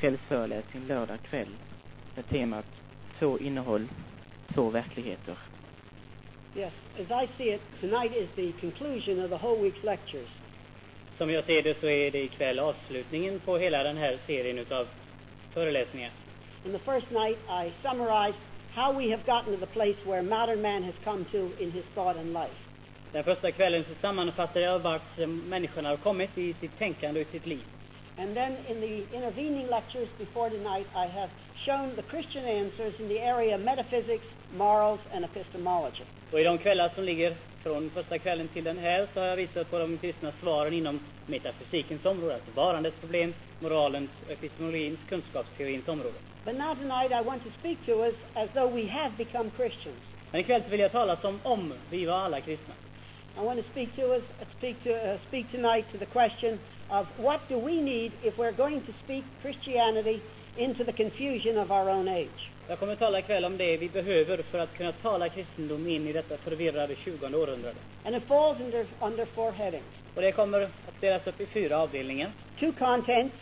kvällsföreläsning lördag kväll med temat Två innehåll, två verkligheter. Yes, as I see it, tonight is the conclusion of the whole week's lectures. Som jag ser det så är det ikväll avslutningen på hela den här serien utav föreläsningar. In the first night, I summarized how we have gotten to the place where modern man has come to in his thought and life. Den första kvällen så sammanfattade jag vart människorna har kommit i sitt tänkande och i sitt liv. And then in the intervening lectures before tonight, I have shown the Christian answers in the area of metaphysics, morals, and epistemology. Och i de kvällar som ligger från första kvällen till den här så har jag visat på de kristna svaren inom metafysikens område, alltså varandets problem, moralens och epistemologins, kunskapsteorins område. But now tonight, I want to speak to us as though we have become Christians. Men ikväll vill jag tala som om vi var alla kristna. I want to speak to us, uh, speak uh, speak tonight to the question of what do we need if we're going to speak Christianity into the confusion of our own age. Jag kommer tala ikväll om det vi behöver för att kunna tala kristendom in i detta förvirrade 20 århundrade. And it falls under, under four headings. Och det kommer att delas upp i fyra avdelningar. Two contents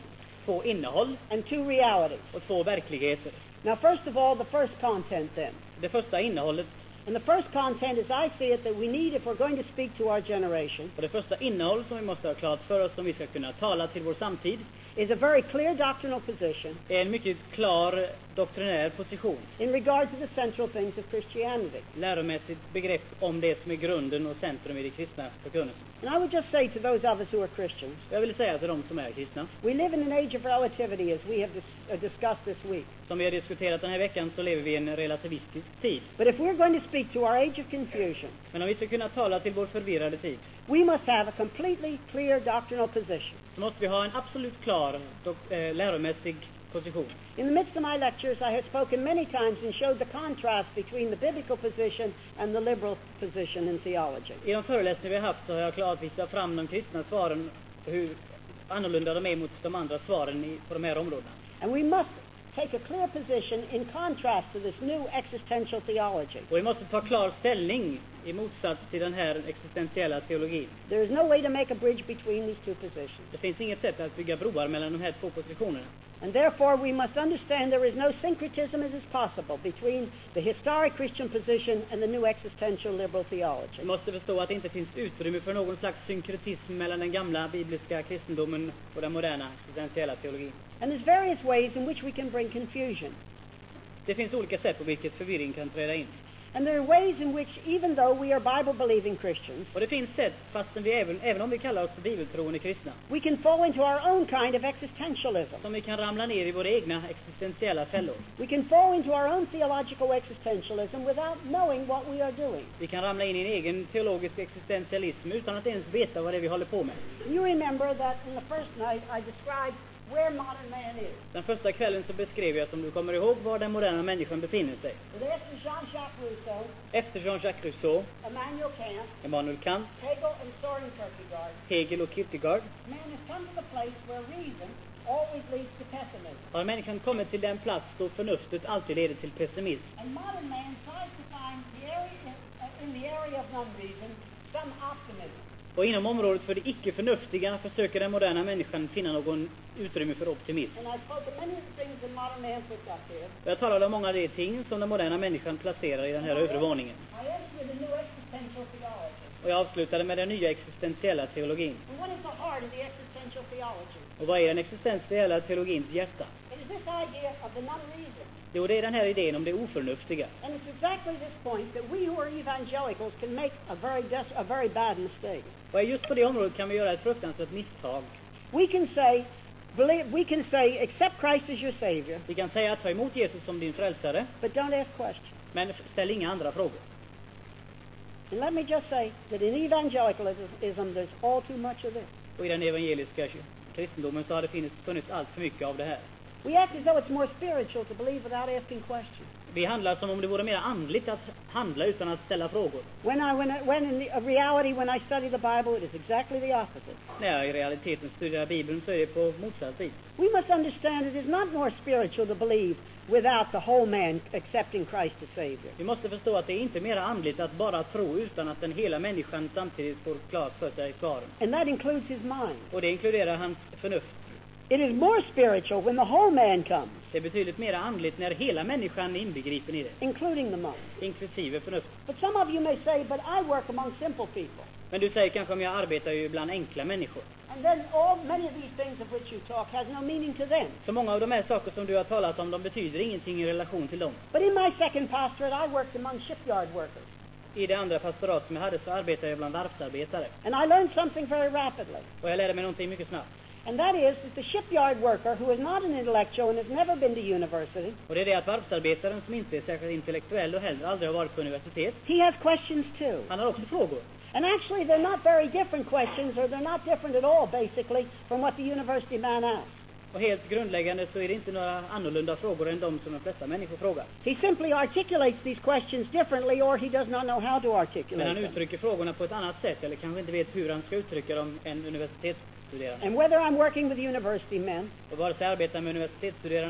Två innehåll and two realities. och två verkligheter. Now, first of all, the first content then. Det första innehållet And the first content, as I see it, that we need if we're going to speak to our generation, och det första innehåll som vi måste ha klart för oss om vi ska kunna tala till vår samtid. Is a very clear doctrinal position. Är en mycket klar doktrinär position. in regard to the central things of Christianity. Läromässigt begrepp om det som är grunden och centrum i det kristna förkunnelsen. And I would just say to those of us who are Christians, Jag vill säga till de som är kristna, we live in an age of relativity, as we have dis- uh, discussed this week. som vi har diskuterat den här veckan så lever vi i en relativistisk tid. But if we're going to speak to our age of confusion, Men om vi ska kunna tala till vår förvirrade tid we must have a completely clear doctrinal position. så måste vi ha en absolut klar dok- eh, läromässig position. In the midst of my lectures, I have spoken many times and showed the contrast between the biblical position and the liberal position in theology. I de föreläsningar vi har haft så har jag klart visat fram de kristna svaren hur annorlunda de är mot de andra svaren i, på de här områdena. And we must take a clear position in contrast to this new existential theology. Och vi måste ta klar ställning i motsats till den här existentiella teologin. There is no way to make a bridge between these two positions. Det finns inget sätt att bygga broar mellan de här två positionerna. And therefore, we must understand there is no syncretism as is possible between the historic Christian position and the new existential liberal theology. Vi måste förstå att det inte finns utrymme för någon slags synkretism mellan den gamla bibliska kristendomen och den moderna existentiella teologin. And there's various ways in which we can bring confusion. Det finns olika sätt på vilket förvirring kan träda in. And there are ways in which, even though we are Bible believing Christians, Och det finns sätt, fastän vi även, även om vi kallar oss bibeltroende kristna, we can fall into our own kind of existentialism. som vi kan ramla ner i våra egna existentiella fällor. We can fall into our own theological existentialism without knowing what we are doing. Vi kan ramla in i en egen teologisk existentialism utan att ens veta vad det är vi håller på med. You remember that in the first night I described Den första kvällen så beskrev jag, som du kommer ihåg, var den moderna människan befinner sig. Efter Jean-Jacques Rousseau, Efter Jean-Jacques Rousseau. Emmanuel Kant, Emmanuel Kant. Hegel och Kierkegaard, har människan kommit till den plats då förnuftet alltid leder till pessimism. Och inom området för det icke förnuftiga försöker den moderna människan finna någon utrymme för optimism. Jag talade om många av de ting som den moderna människan placerar i den här övre våningen. Och jag avslutade med den nya existentiella teologin. Och vad är den existentiella teologins hjärta? Jo, det är den här idén om det oförnuftiga. And it's exactly this point that we who are evangelicals can make a very, des- a very bad mistake. Och just på det området kan vi göra ett fruktansvärt misstag. We can say, believe, we can say, accept Christ as your Savior, Vi kan säga ta emot Jesus som din frälsare, but don't ask questions. men ställ inga andra frågor. And let me just say that in evangelicalism, there's all too much of this. Och i den evangeliska kristendomen så har det funnits, funnits allt för mycket av det här. We act as though it's more spiritual to believe without asking questions. Vi handlar som om det vore mer andligt att handla utan att ställa frågor. When I, when, I, when in the, a reality, when I study the Bible, it is exactly the opposite. När jag i realiteten studerar Bibeln så är det på motsatt vis. We must understand it is not more spiritual to believe without the whole man accepting Christ as Savior. Vi måste förstå att det är inte mer andligt att bara tro utan att den hela människan samtidigt får klart för sig svaren. And that includes his mind. Och det inkluderar hans förnuft. It is more spiritual when the whole man comes, Det är betydligt mer andligt när hela människan är inbegripen i det, including the mind. inklusive förnuft. But some of you may say, but I work among simple people. Men du säger kanske om jag arbetar ju bland enkla människor. And then all many of these things of which you talk has no meaning to them. Så många av de här saker som du har talat om, de betyder ingenting i relation till dem. But in my second pastorate, I worked among shipyard workers. I det andra pastorat som jag hade så arbetade jag bland varvsarbetare. And I learned something very rapidly. Och jag lärde mig någonting mycket snabbt. And that is that the shipyard worker who is not an intellectual and has never been to university, Och det är det att varvsarbetaren som inte är särskilt intellektuell och heller aldrig har varit på universitet, he has questions too. han har också frågor. And actually, they're not very different questions, or they're not different at all, basically, from what the university man asks. Och helt grundläggande så är det inte några annorlunda frågor än de som de flesta människor frågar. He simply articulates these questions differently, or he does not know how to Men articulate han them. uttrycker frågorna på ett annat sätt eller kanske inte vet hur han ska uttrycka dem än universitetsstuderande. And whether I'm working with university men Och vare sig jag arbetar med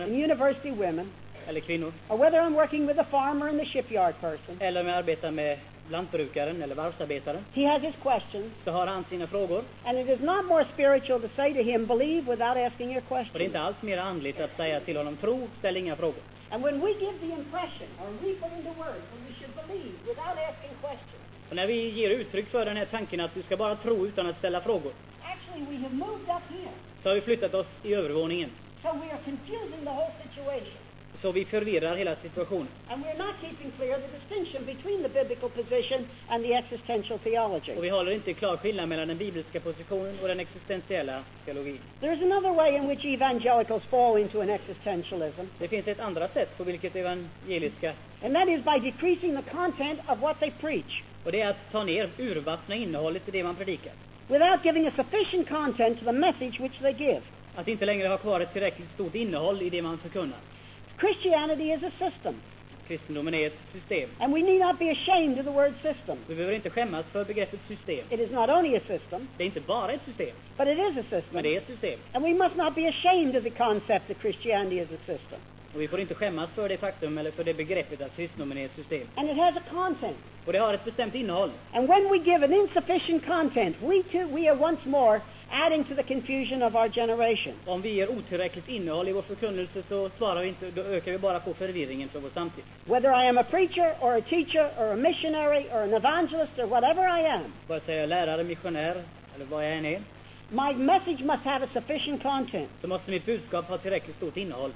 and university women, eller kvinnor, or whether I'm working with the farmer and the shipyard person, eller om jag arbetar med lantbrukaren eller varvsarbetaren, he has his questions, så har han sina frågor. and it is not more spiritual to say to him, believe without asking your Och det är questions. inte alls mer andligt att säga till honom, tro, ställ inga frågor. And when we give the impression, or we put into words, that we should believe without asking questions, Och när vi ger uttryck för den här tanken att du ska bara tro utan att ställa frågor, actually we have moved up here. så har vi flyttat oss i övervåningen. So we are confusing the whole situation. Så vi förvirrar hela situationen. And we're not keeping clear the distinction between the biblical position and the existential theology. Och vi håller inte klar skillnad mellan den bibliska positionen och den existentiella teologin. There is another way in which evangelicals fall into an existentialism, Det finns ett andra sätt på vilket evangeliska, and that is by decreasing the content of what they preach och det är att ta ner, urvattna innehållet i det man predikar. without giving a sufficient content to the message which they give. Att inte längre ha kvar ett tillräckligt stort innehåll i det man förkunnar. Christianity is a system, Kristendomen är ett system. and we need not be ashamed of the word system. Vi behöver inte skämmas för begreppet system. It is not only a system, Det är inte bara ett system, but it is a men system. det är ett system. And we must not be ashamed of the concept that Christianity is a system. Och vi får inte skämmas för det faktum, eller för det begreppet att kristendomen är ett system. And it has a content. Och det har ett bestämt innehåll. And when we give an insufficient content, we too, we are once more adding to the confusion of our generation. Om vi ger otillräckligt innehåll i vår förkunnelse så svarar vi inte, då ökar vi bara på förvirringen för vår samtid. Whether I am a preacher or a teacher or a missionary or an evangelist or whatever I am, Vare sig jag är lärare, missionär eller vad jag än är, my message must have a sufficient content. så måste mitt budskap ha tillräckligt stort innehåll.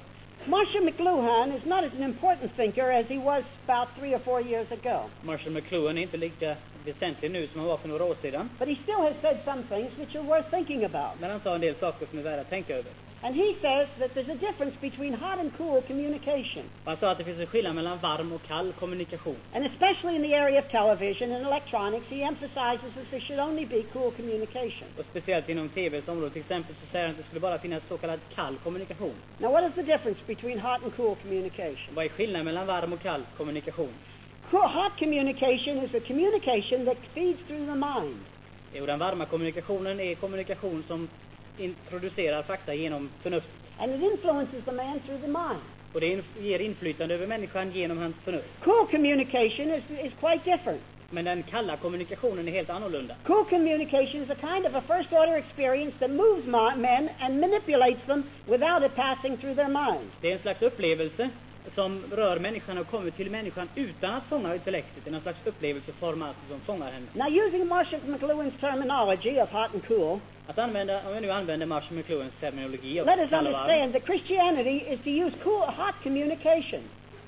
Marshall McLuhan is not as an important thinker as he was about three or four years ago, Marshall McLuhan är inte lika väsentlig nu som han var för några år sedan. but he still has said some things which are worth thinking about. Men han sa en del saker som är värda att tänka över. And he says that there's a difference between hot and cool communication. Han sa att det finns en skillnad mellan varm och kall kommunikation. And especially in the area of television and electronics, he emphasizes that there should only be cool communication. Och speciellt inom TVs område till exempel så säger han att det skulle bara finnas så kallad kall kommunikation. Now, what is the difference between hot and cool communication? Vad är skillnaden mellan varm och kall kommunikation? Hot communication is a communication that feeds through the mind. Jo, den varma kommunikationen är kommunikation som introducerar fakta genom förnuft. And it influences the man through the mind. Och det ger inflytande över människan genom hans förnuft. Cool communication is, is quite different. Men den kalla kommunikationen är helt annorlunda. Cool communication is a kind of a first order experience that moves men and manipulates them without it passing through their minds. Det är en slags upplevelse som rör människan och kommer till människan utan att fånga intellektet. Är en slags upplevelseform alltså som fångar henne. Now, using Marshall McLuhan's terminology of hot and cool, Att använda, om jag nu använder Marshall McLuhans terminologi let us understand that Christianity is to use cool, hot communication.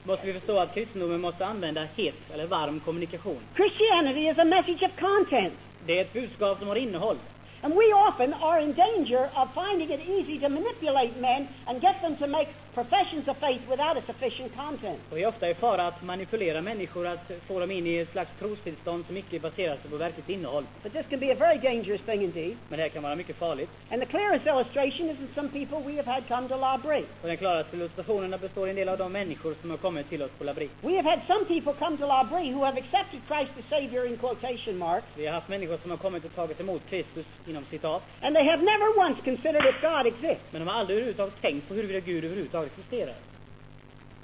måste vi förstå att kristendomen måste använda het eller varm kommunikation. Christianity is a message of content. Det är ett budskap som har innehåll. And we often are in danger of finding it easy to manipulate men and get them to make professions of faith without a sufficient content. Och är ofta i fara att manipulera människor, att få dem in i ett slags trostillstånd som icke baserar sig på verkligt innehåll. But this can be a very dangerous thing indeed. Men det här kan vara mycket farligt. And the clearest illustration is in some people we have had come to L'Abri. Och den klaraste illustrationen består i en del av de människor som har kommit till oss på L'Abri. We have had some people come to L'Abri who have accepted Christ as Savior in quotation marks, Vi har haft människor som har kommit och tagit emot Kristus inom citat. and they have never once considered if God exists. Men de har aldrig överhuvudtaget tänkt på huruvida Gud överhuvudtaget existerar.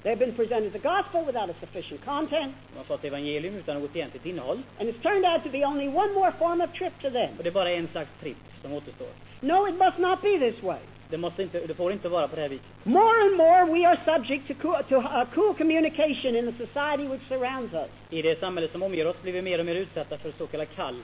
They've been presented the gospel without a sufficient content, De har fått evangelium utan något egentligt innehåll. and it's turned out to be only one more form of trip to them. Och det är bara en slags tripp som återstår. No, it must not be this way. Det, måste inte, det får inte vara på det här viset. More and more we are subject to, cool, to uh, cool communication in the society which surrounds us. I det samhälle som omger oss blir vi mer och mer utsatta för så kallad kall.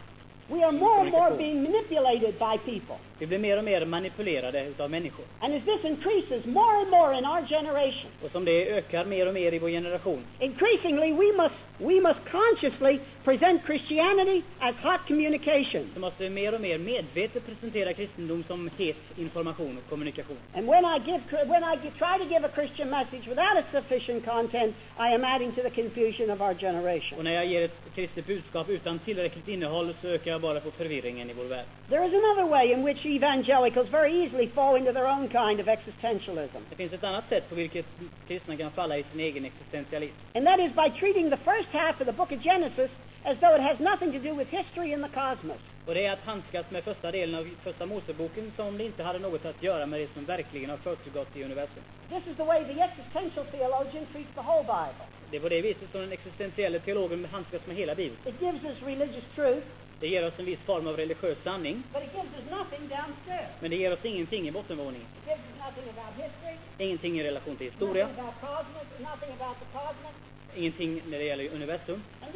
We are more and more being manipulated by people. Vi blir mer och mer manipulerade utav människor. And as this increases more and more in our generation, Och som det ökar mer och mer i vår generation increasingly we must, we must consciously present Christianity as hot communication. så måste vi mer och mer medvetet presentera kristendom som het information och kommunikation. And when I, give, when I try to give a Christian message without a sufficient content, I am adding to the confusion of our Och generation. när jag ger ett kristet budskap utan tillräckligt innehåll så ökar jag bara på förvirringen i vår värld. There is another way in which evangelicals very easily fall into their own kind of existentialism. Det finns ett annat sätt på vilket kristna kan falla i sin egen existentialism. And that is by treating the first half of the book of Genesis as though it has nothing to do with history and the cosmos. Och det är att handskas med första delen av första Moseboken som det inte hade något att göra med det som verkligen har försiggått i universum. This is the way the existential theologian treats the whole Bible. Det är på det viset som den existentiella teologen handskas med hela Bibeln. It gives us religious truth, Det ger oss en viss form av religiös sanning, men det ger oss ingenting i bottenvåningen. Ingenting i relation till historia, ingenting när det gäller universum. Uh.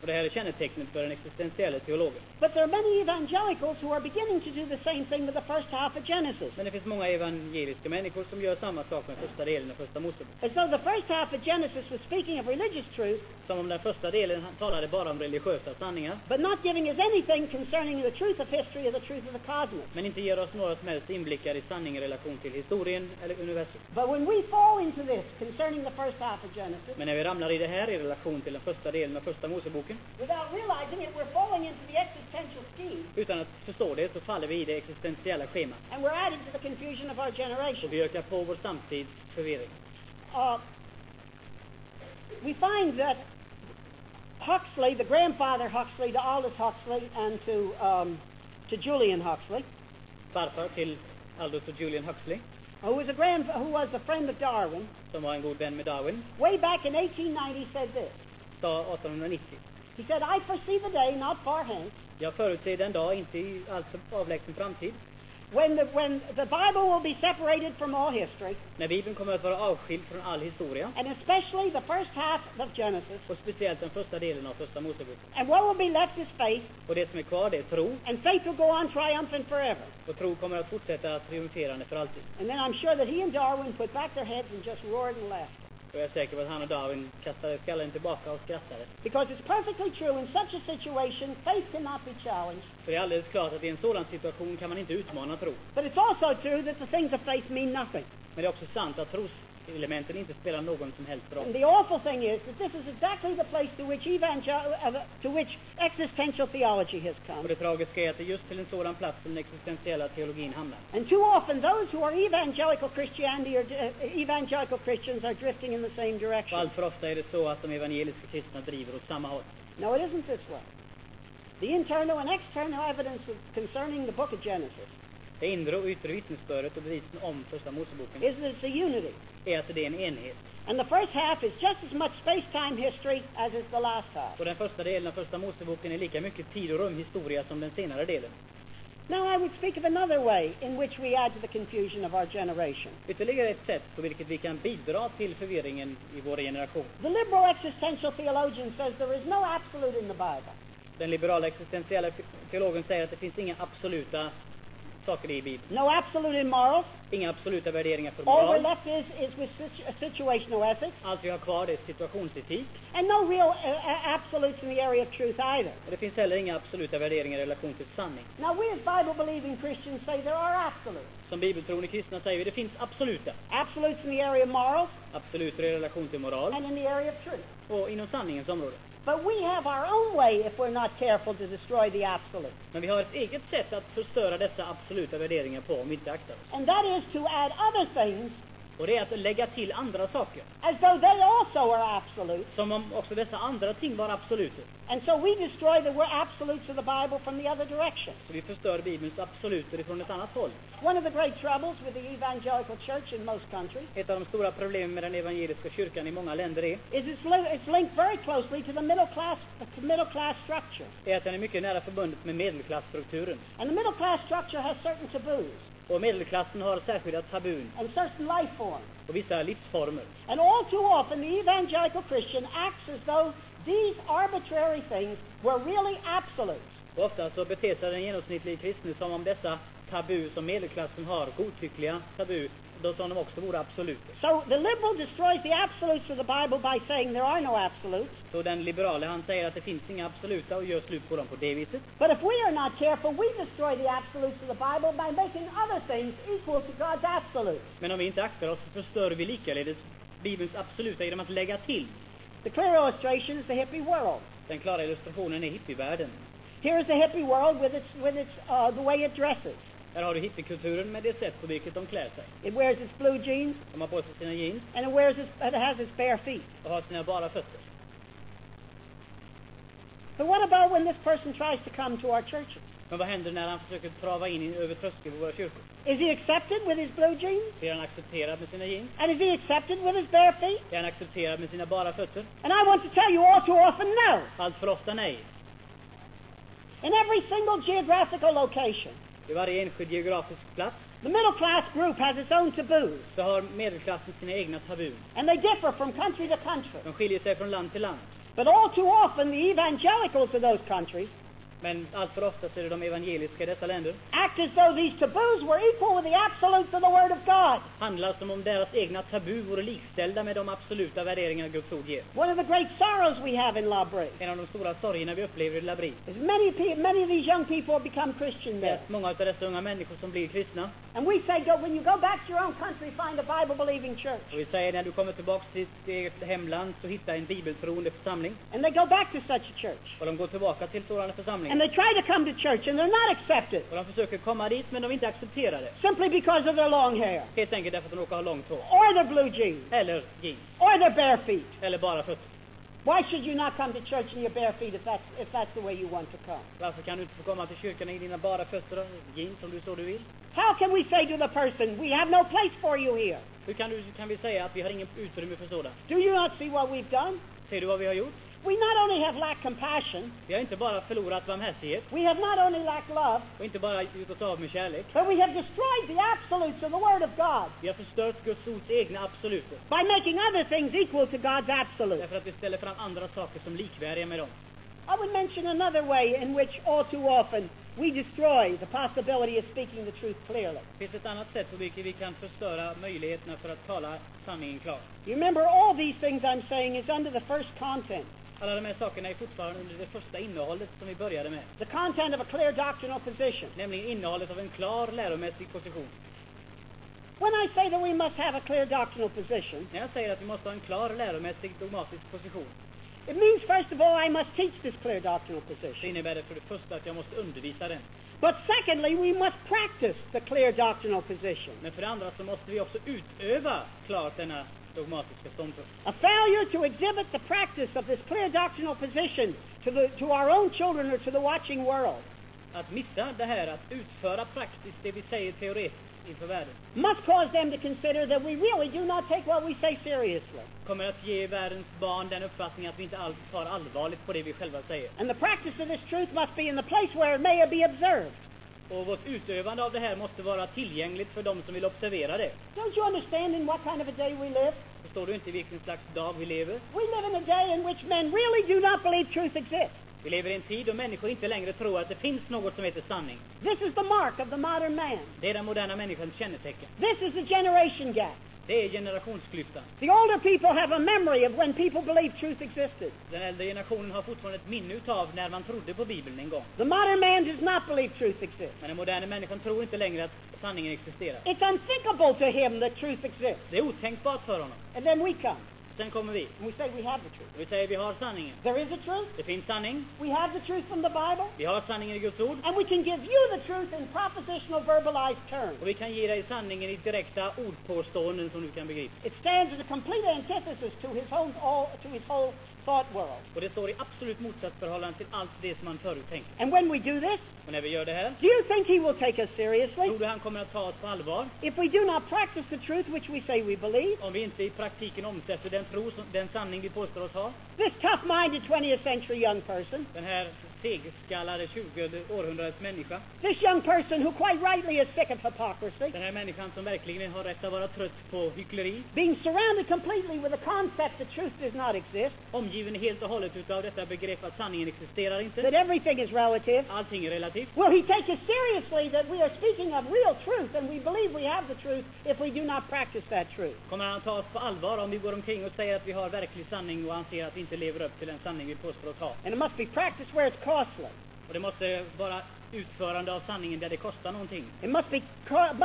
Och det här är kännetecknet för den existentiella teologen. But there are many evangelicals who are beginning to do the same thing with the first half of Genesis. Men det finns många evangeliska människor som gör samma sak med första delen av första Mosebok. As though the first half of Genesis was speaking of religious truth, Som om den första delen talade bara om religiösa sanningar, but not giving us anything concerning the truth of history or the truth of the cosmos. men inte ger oss några som helst inblickar i sanning i relation till historien eller universum. But when we fall into this concerning the first half of Genesis, Men när vi ramlar i det här i relation till den första delen av första Moseboken, without realizing it, we're falling into the existential scheme, utan att förstå det, så faller vi i det existentiella schemat. and we're adding to the confusion of our Och generation. vi ökar på vår samtids förvirring. Uh, we find that Huxley, the grandfather Huxley, to Aldous Huxley, and to um, to Julian Huxley, Farfar till Aldous och Julian Huxley, who was a grand, who was a friend of Darwin, som var en god vän med Darwin, way back in 1890 said this. sa 1890. He said, "I foresee the day not far hence Jag förutser den dag, inte i avlägsen framtid, when the when the Bible will be separated from all history, när Bibeln kommer att vara avskild från all historia, and especially the first half of Genesis, och speciellt den första delen av första Moseboken. and what will be left is faith, Och det som är kvar, det är tro, and faith will go on triumphant forever." och tro kommer att fortsätta triumferande för alltid. And then I'm sure that he and Darwin put back their heads and just roared and laughed. Och jag är säker på att han och Darwin kastade skallen tillbaka och skrattade. Because it's perfectly true, in such a situation, faith cannot be challenged. För det är alldeles klart att i en sådan situation kan man inte utmana tro. But it's also true that the things of faith mean nothing. Men det är också sant att troselementen inte spelar någon som helst And roll. the awful thing is that this is exactly the place to which evangel- uh, to which existential theology has Och come. det tragiska är att det just till en sådan plats som den existentiella teologin hamnar. And too often, those who are evangelical Christianity or uh, evangelical Christians are drifting in the same Och direction. allt för ofta är det så att de evangeliska kristna driver åt samma håll. No, it isn't this way. The internal and external evidence concerning the book of Genesis Det inre och yttre vittnesbördet och bevisen om första Moseboken is that it's a unity. är att det är en enhet. And the first half is just as much space-time history as is the last half. Och den första delen av första Moseboken är lika mycket tid och rumhistoria som den senare delen. Now I would speak of another way in which we add to the confusion of our generation. Ytterligare ett sätt på vilket vi kan bidra till förvirringen i vår generation. The liberal existential theologian says there is no absolute in the Bible. Den liberala existentiella teologen säger att det finns inga absoluta saker i Bibeln. No absolute in morals. Inga absoluta värderingar för All we're moral. left is, is with situ- situational ethics. Allt vi har kvar är situationsetik. And no real uh, uh, absolutes in the area of truth either. Och det finns heller inga absoluta värderingar i relation till sanning. Now we as Bible-believing Christians say there are absolutes. Som bibeltroende kristna säger vi det finns absoluta. Absolutes in the area of morals Absoluter i relation till moral and in the area of truth. och inom sanningens område. But we have our own way if we're not careful to destroy the absolute. Men vi har ett eget sätt att förstöra dessa absoluta värderingar på om vi inte aktar oss. And that is to add other things Och det är att lägga till andra saker. as though they also are absolute. Som om också dessa andra ting var absoluter. And so we destroy the absolutes of the Bible from the other direction. Så vi förstör Bibelns absoluter ifrån ett annat håll. One of the great troubles with the evangelical church in most countries Ett av de stora problemen med den evangeliska kyrkan i många länder är, is it's, li- it's linked very closely to the middle class, to middle class structure. är att den är mycket nära förbundet med medelklassstrukturen. And the middle class structure has certain taboos Och medelklassen har särskilda tabun and certain life forms. och vissa livsformer. And all too often, the evangelical Christian acts as though these arbitrary things were really absolutes. Och ofta så beter sig den genomsnittliga kristne som om dessa tabu som medelklassen har, godtyckliga tabu, då som de också vore absoluter. So the liberal destroys the absolutes of the Bible by saying there are no absolutes. Så den liberale han säger att det finns inga absoluta och gör slut på dem på det viset. But if we are not careful, we destroy the absolutes of the Bible by making other things equal to God's absolutes. Men om vi inte aktar oss förstör vi likaledes Bibelns absoluta genom att lägga till. The clear illustration is the hippie world. Den klara illustrationen är hippievärlden. Here is the hippie world with its, with its, uh, the way it dresses. Här har du hippiekulturen med det sätt på vilket de klär sig. It wears its blue jeans De har på sig sina jeans and it wears its, it has its bare feet. och har sina bara fötter. But what about when this person tries to come to our churches? Men vad händer när han försöker trava in över tröskeln på våra kyrkor? Is he accepted with his blue jeans? Blir han accepterad med sina jeans? And is he accepted with his bare feet? Är han accepterad med sina bara fötter? And I want to tell you all too often, no. Allt för ofta nej. In every single geographical location, I varje enskild geografisk plats the middle class group has its own taboos, så har medelklassen sina egna tabun. and they differ from country to country. De skiljer sig från land till land. But all too often, the evangelicals of those countries Men allt för ofta är det de evangeliska i dessa länder act as though these taboos were equal with the absolutes of the Word of God. handlar som om deras egna tabu vore likställda med de absoluta värderingar Guds ord ger. One of the great sorrows we have in La Brie En av de stora sorgerna vi upplever i Labri many, many of these young people have become Christian there. många av dessa unga människor som blir kristna, And we say, go, when you go back to your own country, find a Bible-believing church. och vi säger när du kommer tillbaka till ditt hemland så hitta en bibeltroende församling. And they go back to such a church. Och de går tillbaka till sådana And they try to come to church, and they're not accepted Och de försöker komma dit men de är inte accepterade. simply because of their long hair, Helt enkelt därför att de råkar ha långt hår. or their blue jeans, Eller jeans. or their bare feet. Eller bara fötter. Why should you not come to church in your bare feet if that's, if that's the way you want to come? Varför kan du inte få komma till kyrkan i dina bara fötter och jeans om du så du vill? How can we say to the person, we have no place for you here? Hur kan, du, kan vi säga att vi har ingen utrymme för sådant? Do you not see what we've done? Ser du vad vi har gjort? We not only have lacked compassion, Vi har inte bara förlorat barmhärtighet we have not only lacked love, och inte bara gjort oss av med kärlek. but we have destroyed the absolutes of the Word of God Vi har förstört Guds ords egna absoluter. by making other things equal to God's absolute. Därför att vi ställer fram andra saker som likvärdiga med dem. I would mention another way in which all too often we destroy the possibility of speaking the truth clearly. Finns ett annat sätt på vilket vi kan förstöra möjligheterna för att tala sanningen klart. You remember, all these things I'm saying is under the first content. Alla de här sakerna är fortfarande under det första innehållet som vi började med. The content of a clear doctrinal position. Nämligen innehållet av en klar läromässig position. When I say that we must have a clear doctrinal position, När jag säger att vi måste ha en klar läromässig dogmatisk position it means, first of all, I must teach this clear doctrinal position. innebär det för det första att jag måste undervisa den. But secondly, we must practice the clear doctrinal position. Men för det andra så måste vi också utöva klart denna. A failure to exhibit the practice of this clear doctrinal position to, the, to our own children or to the watching world Att missa det här, att utföra praktiskt det vi säger teoretiskt inför världen, must cause them to consider that we really do not take what we say seriously. kommer att ge världens barn den uppfattningen att vi inte alls tar allvarligt på det vi själva säger. And the practice of this truth must be in the place where it may be observed. Och vårt utövande av det här måste vara tillgängligt för de som vill observera det. Don't you understand in what kind of a day we live? Förstår du inte vilken slags dag vi lever? We live in a day in which men really do not believe truth exists. Vi lever i en tid då människor inte längre tror att det finns något som heter sanning. This is the mark of the modern man. Det är den moderna människans kännetecken. This is the generation gap. Det är generationsklyftan. The older people have a memory of when people believed truth existed. Den äldre generationen har fortfarande ett minne utav när man trodde på Bibeln en gång. The modern man does not believe truth exists. Men den moderna människan tror inte längre att sanningen existerar. It's unthinkable to him that truth exists. Det är otänkbart för honom. And then we come. Sen kommer vi. and we say we have the truth. Vi säger vi har sanningen. There is a truth. Det finns sanning. We have the truth from the Bible. Vi har sanningen i Guds ord. And we can give you the truth in propositional verbalized terms. Och vi kan ge dig sanningen i direkta ordpåståenden som du kan begripa. It stands as a complete antithesis to his whole, all, to his whole thought world. Och det står i absolut motsatsförhållande till allt det som man förut tänkte. And when we do this, Och när vi gör det här, do you think he will take us seriously? tror du han kommer att ta oss på allvar? If we do not practice the truth which we say we believe, Om vi inte i praktiken omsätter den tro, den sanning vi påstår oss ha? this tough-minded 20th century young person, Den här segskallade 20 århundradets människa. this young person who quite rightly is sick of hypocrisy, Den här människan som verkligen har rätt att vara trött på hyckleri. being surrounded completely with the concept that truth does not exist, Omgiven helt och hållet utav detta begrepp att sanningen existerar that everything is relative, Allting är relativt. will he take us seriously that we are speaking of real truth and we believe we have the truth if we do not practice that truth? Kommer han att ta oss på allvar om vi går omkring och säger att vi har verklig sanning och anser att vi inte lever upp till den sanning vi påstår oss ha? And it must be practiced where it's costly. Och det måste vara utförande av sanningen där det kostar någonting. It must be,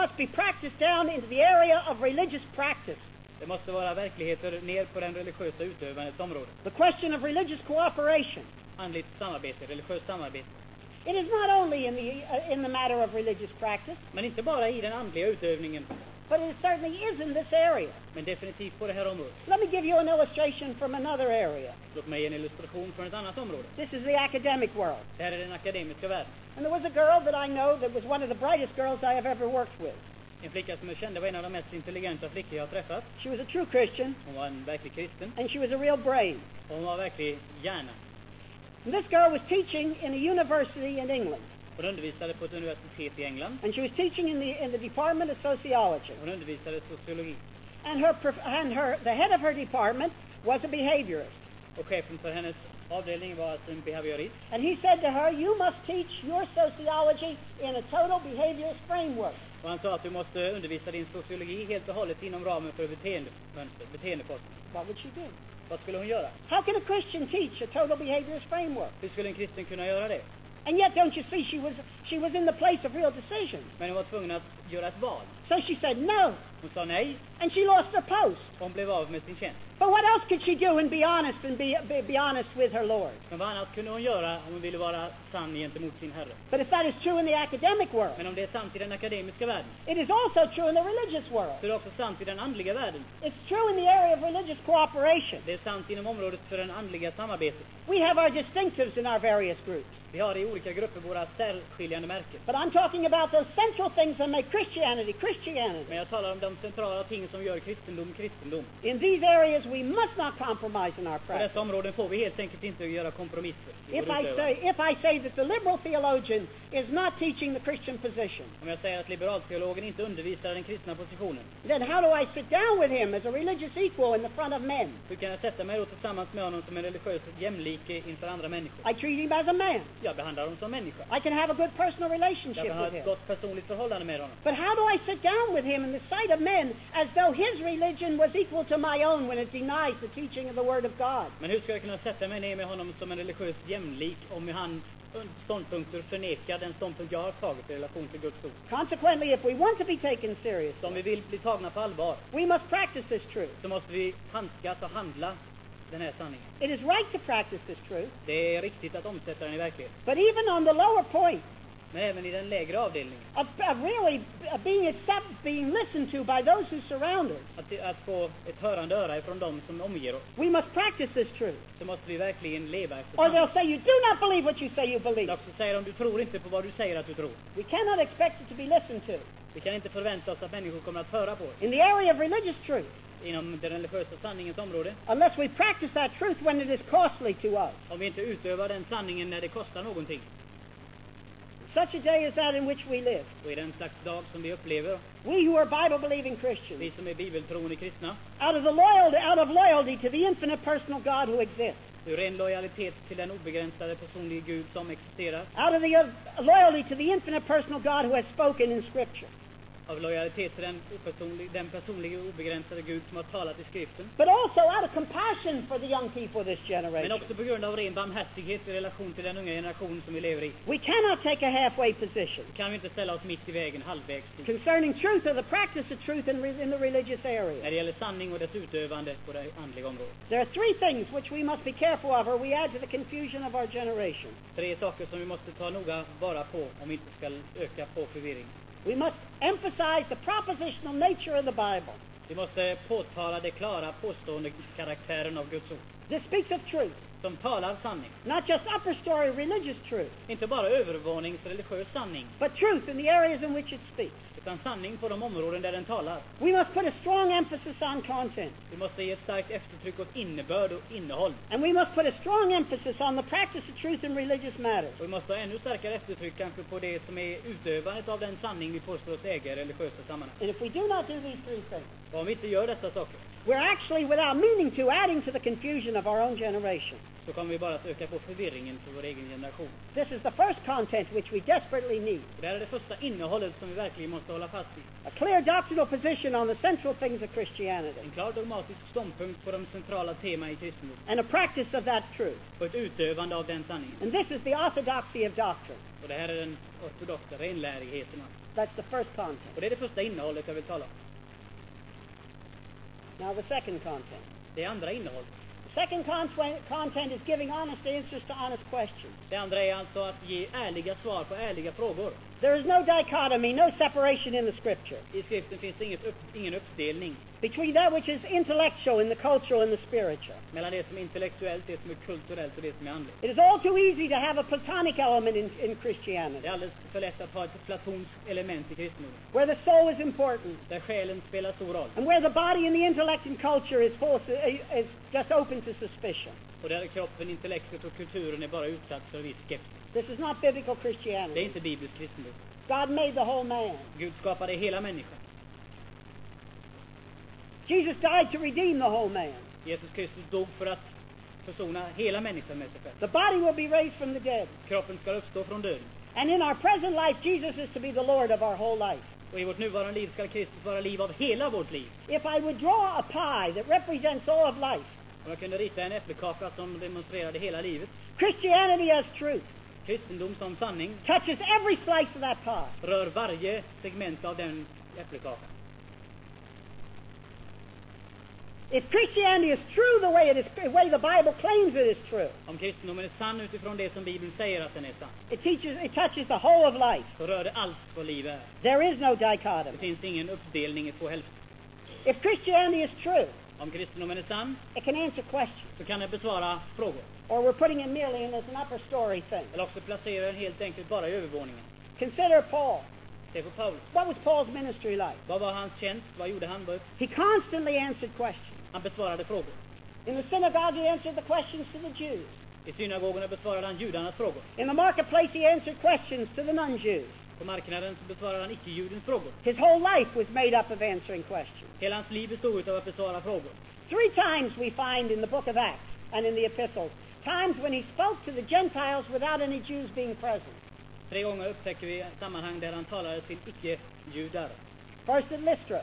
must be practiced down into the area of religious practice. Det måste vara verkligheter ner på den religiösa utövandets område. The question of religious cooperation. Andligt samarbete, religiöst samarbete. It is not only in the, uh, in the matter of religious practice, Men inte bara i den andliga utövningen, but it certainly is in this area. men definitivt på det här området. Let me give you an illustration from another area. Låt mig ge en illustration från ett annat område. This is the academic world. Det här är den akademiska världen. And there was a girl that I know that was one of the brightest girls I have ever worked with. En flicka som jag kände var en av de mest intelligenta flickor jag har träffat. She was a true Christian, Hon var en verklig kristen. and she was a real brain. Och hon var verklig hjärna. And this girl was teaching in a university in England, Hon undervisade på ett universitet i England. and she was teaching in the, in the Department of Sociology. Hon undervisade sociologi. And, her, and her, the head of her department was a behaviorist. Och chefen för hennes avdelning var alltså en behaviorist. And he said to her, you must teach your sociology in a total behaviorist framework. Och han sa att du måste undervisa din sociologi helt och hållet inom ramen för beteendemönster, beteendeforskning. What would she do? Vad skulle hon göra? How can a Christian teach a total behaviorist framework? Hur skulle en kristen kunna göra det? And yet, don't you see, she was, she was in the place of real decision. Men hon var tvungen att göra ett val. So she said no, Hon sa nej, and she lost her post. hon blev av med sin tjänst. But what else could she do and be honest and be, be, be honest with her Lord? Men vad annat kunde hon göra om hon ville vara sann gentemot sin Herre? But if that is true in the academic world, Men om det är sant i den akademiska världen, it is also true in the religious world. så är också sant i den andliga världen. It's true in the area of religious cooperation. Det är sant inom området för den andliga samarbetet. We have our distinctives in our various groups. Vi har i olika grupper våra särskiljande märken. But I'm talking about those central things that make Christianity Christianity. Men jag talar om de centrala ting som gör kristendom kristendom. In these areas, we must not compromise in our På practice. dessa områden får vi helt enkelt inte göra kompromisser. If I say, if I say that the liberal theologian is not teaching the Christian position, Om jag säger att liberalteologen inte undervisar den kristna positionen, then how do I sit down with him as a religious equal in the front of men? hur kan jag sätta mig då tillsammans med honom som en religiös jämlike inför andra människor? I treat him as a man. Jag behandlar honom som människa. I can have a good personal Jag relationship kan ha with ett him. gott personligt förhållande med honom. But how do I sit down with him in the sight of men as though his religion was equal to my own when it denies the teaching of the Word of God? Men hur ska jag kunna sätta mig ner med honom som en religiös jämlik om han ståndpunkter förnekar den ståndpunkt jag har tagit i relation till Guds ord? Consequently, if we want to be taken Så om vi seriously, vill bli tagna på allvar we must practice this truth. så måste vi handskas och handla den här sanningen. It is right to practice this truth, Det är riktigt att omsätta den i verklighet. but even on the lower point Men även i den lägre avdelningen, of, really being accepted, being listened to by those who surround us, att, att få ett hörande öra ifrån dem som omger oss, we must practice this truth. så måste vi verkligen leva efter Or they'll say, You do not believe what you say you believe. Eller också säger de, du tror inte på vad du säger att du tror. We cannot expect it to be listened to. Vi kan inte förvänta oss att människor kommer att höra på oss In the area of religious truth, inom den religiösa sanningens område. unless we practice that truth when it is costly to us. Om vi inte utövar den sanningen när det kostar någonting. Such a day as that in which we live. Då är det en slags dag som vi upplever, We who are Bible believing Christians, vi som är bibeltroende kristna, out of the loyalty, out of loyalty to the infinite personal God who exists, ur ren lojalitet till den obegränsade personliga Gud som existerar, out of the uh, loyalty to the infinite personal God who has spoken in Scripture. Av lojalitet till den, opersonlig, den personliga obegränsade Gud som har talat i skriften. but also out of compassion for the young people of this Men generation. också på grund av ren barmhärtighet i relation till den unga generation som vi lever i. We cannot take a halfway position Kan vi inte ställa oss mitt i vägen, halvvägs concerning truth or the practice of truth in, in the religious När area. det gäller sanning och dess utövande på det andliga området. There are three things which we must be careful of, or we add to the confusion of our generation. Tre saker som vi måste ta noga vara på om vi inte ska öka på förvirring. We must emphasize the propositional nature of the Bible. Vi måste påtala det klara påstående karaktären av Guds ord. This speaks of truth, Som talar sanning. not just upper story religious truth, Inte bara övervånings religiös sanning. but truth in the areas in which it speaks. Utan sanning på de områden där den talar. We must put a strong emphasis on content. Vi måste ge ett starkt eftertryck åt innebörd och innehåll. And we must put a strong emphasis on the practice of truth in religious matters. Och vi måste ha ännu starkare eftertryck kanske på det som är utövandet av den sanning vi påstår oss äga i religiösa sammanhang. And if we do not do these three things, Och om vi inte gör dessa saker we're actually, without meaning to, adding to the confusion of our own generation. så kommer vi bara att öka på förvirringen för vår egen generation. This is the first content which we desperately need. Det här är det första innehållet som vi verkligen måste hålla fast vid. A clear doctrinal position on the central things of Christianity. En klar dogmatisk ståndpunkt på de centrala teman i kristendomen. And a practice of that truth. Och ett utövande av den sanningen. And this is the orthodoxy of doctrine. Och det här är den ortodoxa renlärigheten. That's the first content. Och det är det första innehållet jag vill tala om. Now the second content. Det andra innehållet. The second con- content is giving honest answers to honest questions. Det andra är alltså att ge ärliga svar på ärliga frågor. There is no dichotomy, no separation in the scripture I skriften finns inget upp, ingen uppdelning between that which is intellectual and the cultural and the spiritual. mellan det som är intellektuellt, det som är kulturellt och det som är andligt. It is all too easy to have a platonic element in, in Det Christianity, är alldeles för lätt att ha ett platonskt element i kristendomen. where the soul is important, Där själen spelar stor roll. and where the body and the intellect and culture is, is just open to suspicion. Och där kroppen, intellektet och kulturen är bara utsatt för viss skepsis. This is not biblical Det är Christianity. inte biblisk kristendom. God made the whole man. Gud skapade hela människan. Jesus died to redeem the whole man. Jesus Kristus dog för att försona hela människan med sig själv. The body will be raised from the dead. Kroppen ska uppstå från döden. And in our present life, Jesus is to be the Lord of our whole life. Och i vårt nuvarande liv ska Kristus vara liv av hela vårt liv. If I would draw a pie that represents all of life, Om jag kunde rita en äppelkaka som demonstrerade hela livet. Christianity as truth Kristendom som sanning touches every slice of that pie. rör varje segment av den äppelkakan. If Christianity is true the way it is, the way the Bible claims it is true, Om kristendomen är sann utifrån det som Bibeln säger att den är sann, it teaches, it touches the whole of life. så rör det allt vad liv är. There is no Det dichotomy. finns ingen uppdelning i två hälfter. If Christianity is true, Om kristendomen it can answer questions. så kan den besvara frågor. Or we're putting it merely in as an upper story thing. Eller också placerar den helt enkelt bara i övervåningen. Consider Paul. Se på Paulus. What was Paul's ministry like? Vad var hans tjänst? Vad gjorde han? He constantly answered questions. Han besvarade frågor. In the synagogue, he answered the questions to the Jews. I synagogorna besvarade han judarnas frågor. In the marketplace, he answered questions to the non-Jews. På marknaden så besvarade han icke-judens frågor. His whole life was made up of answering questions. Hela hans liv bestod av att besvara frågor. Three times we find in the book of Acts and in the epistles, times when he spoke to the Gentiles without any Jews being present. Tre gånger upptäcker vi sammanhang där han talade till icke-judar. First at Lystra,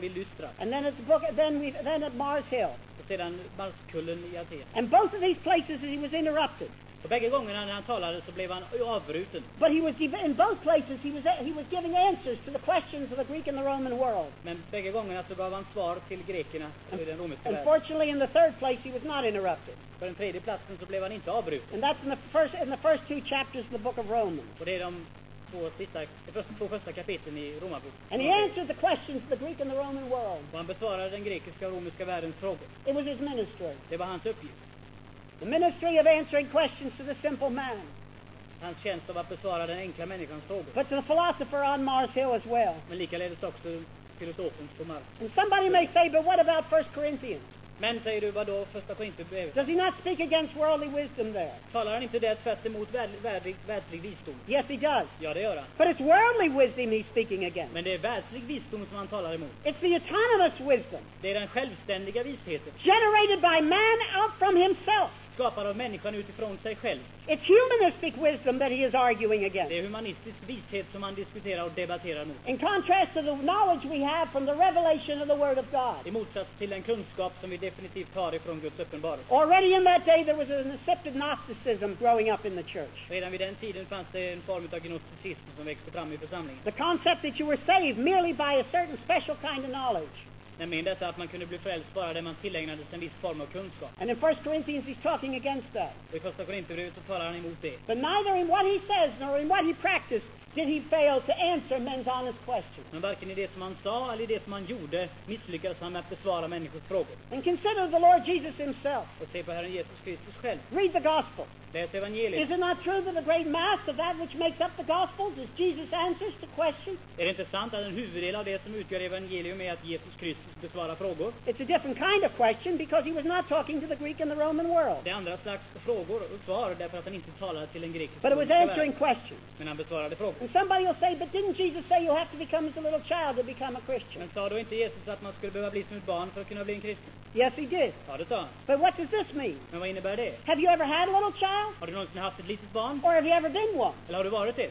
Vid Lystra and then at the book, then we, then at Mars Hill. och sedan Marskullen i Aten. And both of these places he was interrupted. Och bägge gångerna när han talade så blev han avbruten. But he was in both places he was he was giving answers to the questions of the Greek and the Roman world. Men bägge gångerna så gav han svar till grekerna och den romerska världen. Unfortunately, in the third place he was not interrupted, På den tredje platsen så blev han inte avbruten. and that's in the first in the first two chapters of the book of Romans. Och det är de två, sista, två första kapitlen i Romarboken. And he answered the questions of the Greek and the Roman world. Och han besvarade den grekiska och romerska världens frågor. It was his ministry. Det var hans uppgift. The ministry of answering questions to the simple man, Hans tjänst av att besvara den enkla människans frågor. but to the philosopher on Mars Hill as well. Men likaledes också filosofen på Mars. And somebody may say, but what about First Corinthians? Men säger du, vad då första Korinthierbrevet? Does he not speak against worldly wisdom there? Talar han inte där tvärt emot värld, världlig, världslig visdom? Yes, he does. Ja, det gör han. But it's worldly wisdom he's speaking against. Men det är världslig visdom som han talar emot. It's the autonomous wisdom, Det är den självständiga visheten, generated by man out from himself. Skapad av människan utifrån sig själv. It's humanistic wisdom that he is arguing Det against. är humanistisk vishet som han diskuterar och debatterar mot. In contrast to the knowledge we have from the revelation of the Word of God. I motsats till den kunskap som vi definitivt har ifrån Guds uppenbarelse. Already in that day, there was an accepted Gnosticism growing up in the church. Redan vid den tiden fanns det en form av gnosticism som växte fram i församlingen. The concept that you were saved merely by a certain special kind of knowledge. Nämligen detta att man kunde bli frälst bara där man tillägnades en viss form av kunskap. And in 1 Corinthians, he's talking against that. Och i första Korinthierbrevet så talar han emot det. But neither in what he says nor in what he practiced did he fail to answer men's honest questions. Men varken i det som han sa eller i det som han gjorde misslyckades han med att besvara människors frågor. And consider the Lord Jesus himself. Och se på Herren Jesus Kristus själv. Read the gospel. Is it not true that a great mass of that which makes up the gospels is Jesus' answers to questions? Är det inte sant att en huvuddel av det som utgör evangelium är att Jesus Kristus besvarar frågor? It's a different kind of question because he was not talking to the Greek and the Roman world. Det är andra slags frågor och svar därför att han inte talade till en grekisk But it was answering questions. Men han besvarade frågor. And somebody will say, but didn't Jesus say you have to become as a little child to become a Christian? Men sa då inte Jesus att man skulle behöva bli som ett barn för att kunna bli en kristen? Yes, he did. Ja, det sa han. But what does this mean? Men vad innebär det? Have you ever had a little child? Har du någonsin haft ett litet barn? Or have you ever been one? Eller har du varit det?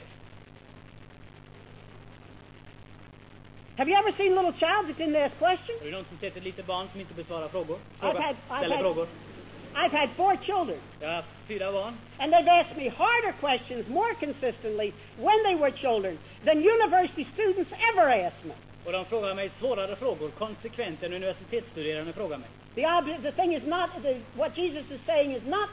Have you ever seen a little child that didn't ask questions? Har du någonsin sett ett litet barn som inte besvarar frågor? I've had, I've ställer had, frågor. I've had four children, Jag har haft fyra barn. and they've asked me harder questions more consistently when they were children than university students ever asked me. Och de frågar mig svårare frågor konsekvent än universitetsstuderande frågar mig. The, the thing is not, the, what Jesus is saying is not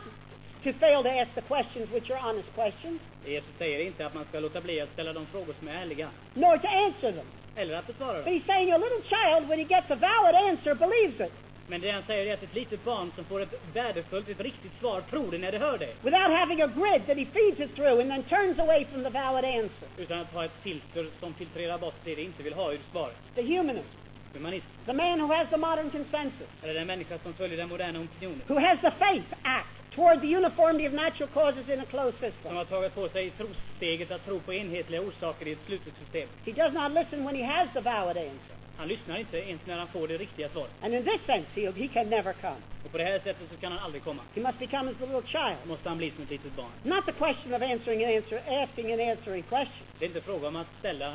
to fail to ask the questions which are honest questions, Jesus säger inte att man ska låta bli att ställa de frågor som är ärliga. nor to answer them. Eller att besvara But he's saying a little child, when he gets a valid answer, believes it Men det han säger är att ett litet barn som får ett värdefullt, ett riktigt svar, tror det när det hör det. without having a grid that he feeds it through and then turns away from the valid answer. Utan att ha ett filter som filtrerar bort det det inte vill ha ur svaret. The humanist, Humanist. the man who has the modern consensus, Eller den människa som följer den moderna opinionen. who has the faith act toward the uniformity of natural causes in a closed system. har tagit på sig trossteget att tro på enhetliga orsaker i ett slutet system. He does not listen when he has the valid answer. Han lyssnar inte ens när han får det riktiga svaret. And in this sense, he, he can never come. Och på det här sättet så kan han aldrig komma. He must become as the little child. måste han bli som ett litet barn. Not the question of answering and answer, asking and answering questions, Det är inte fråga om att ställa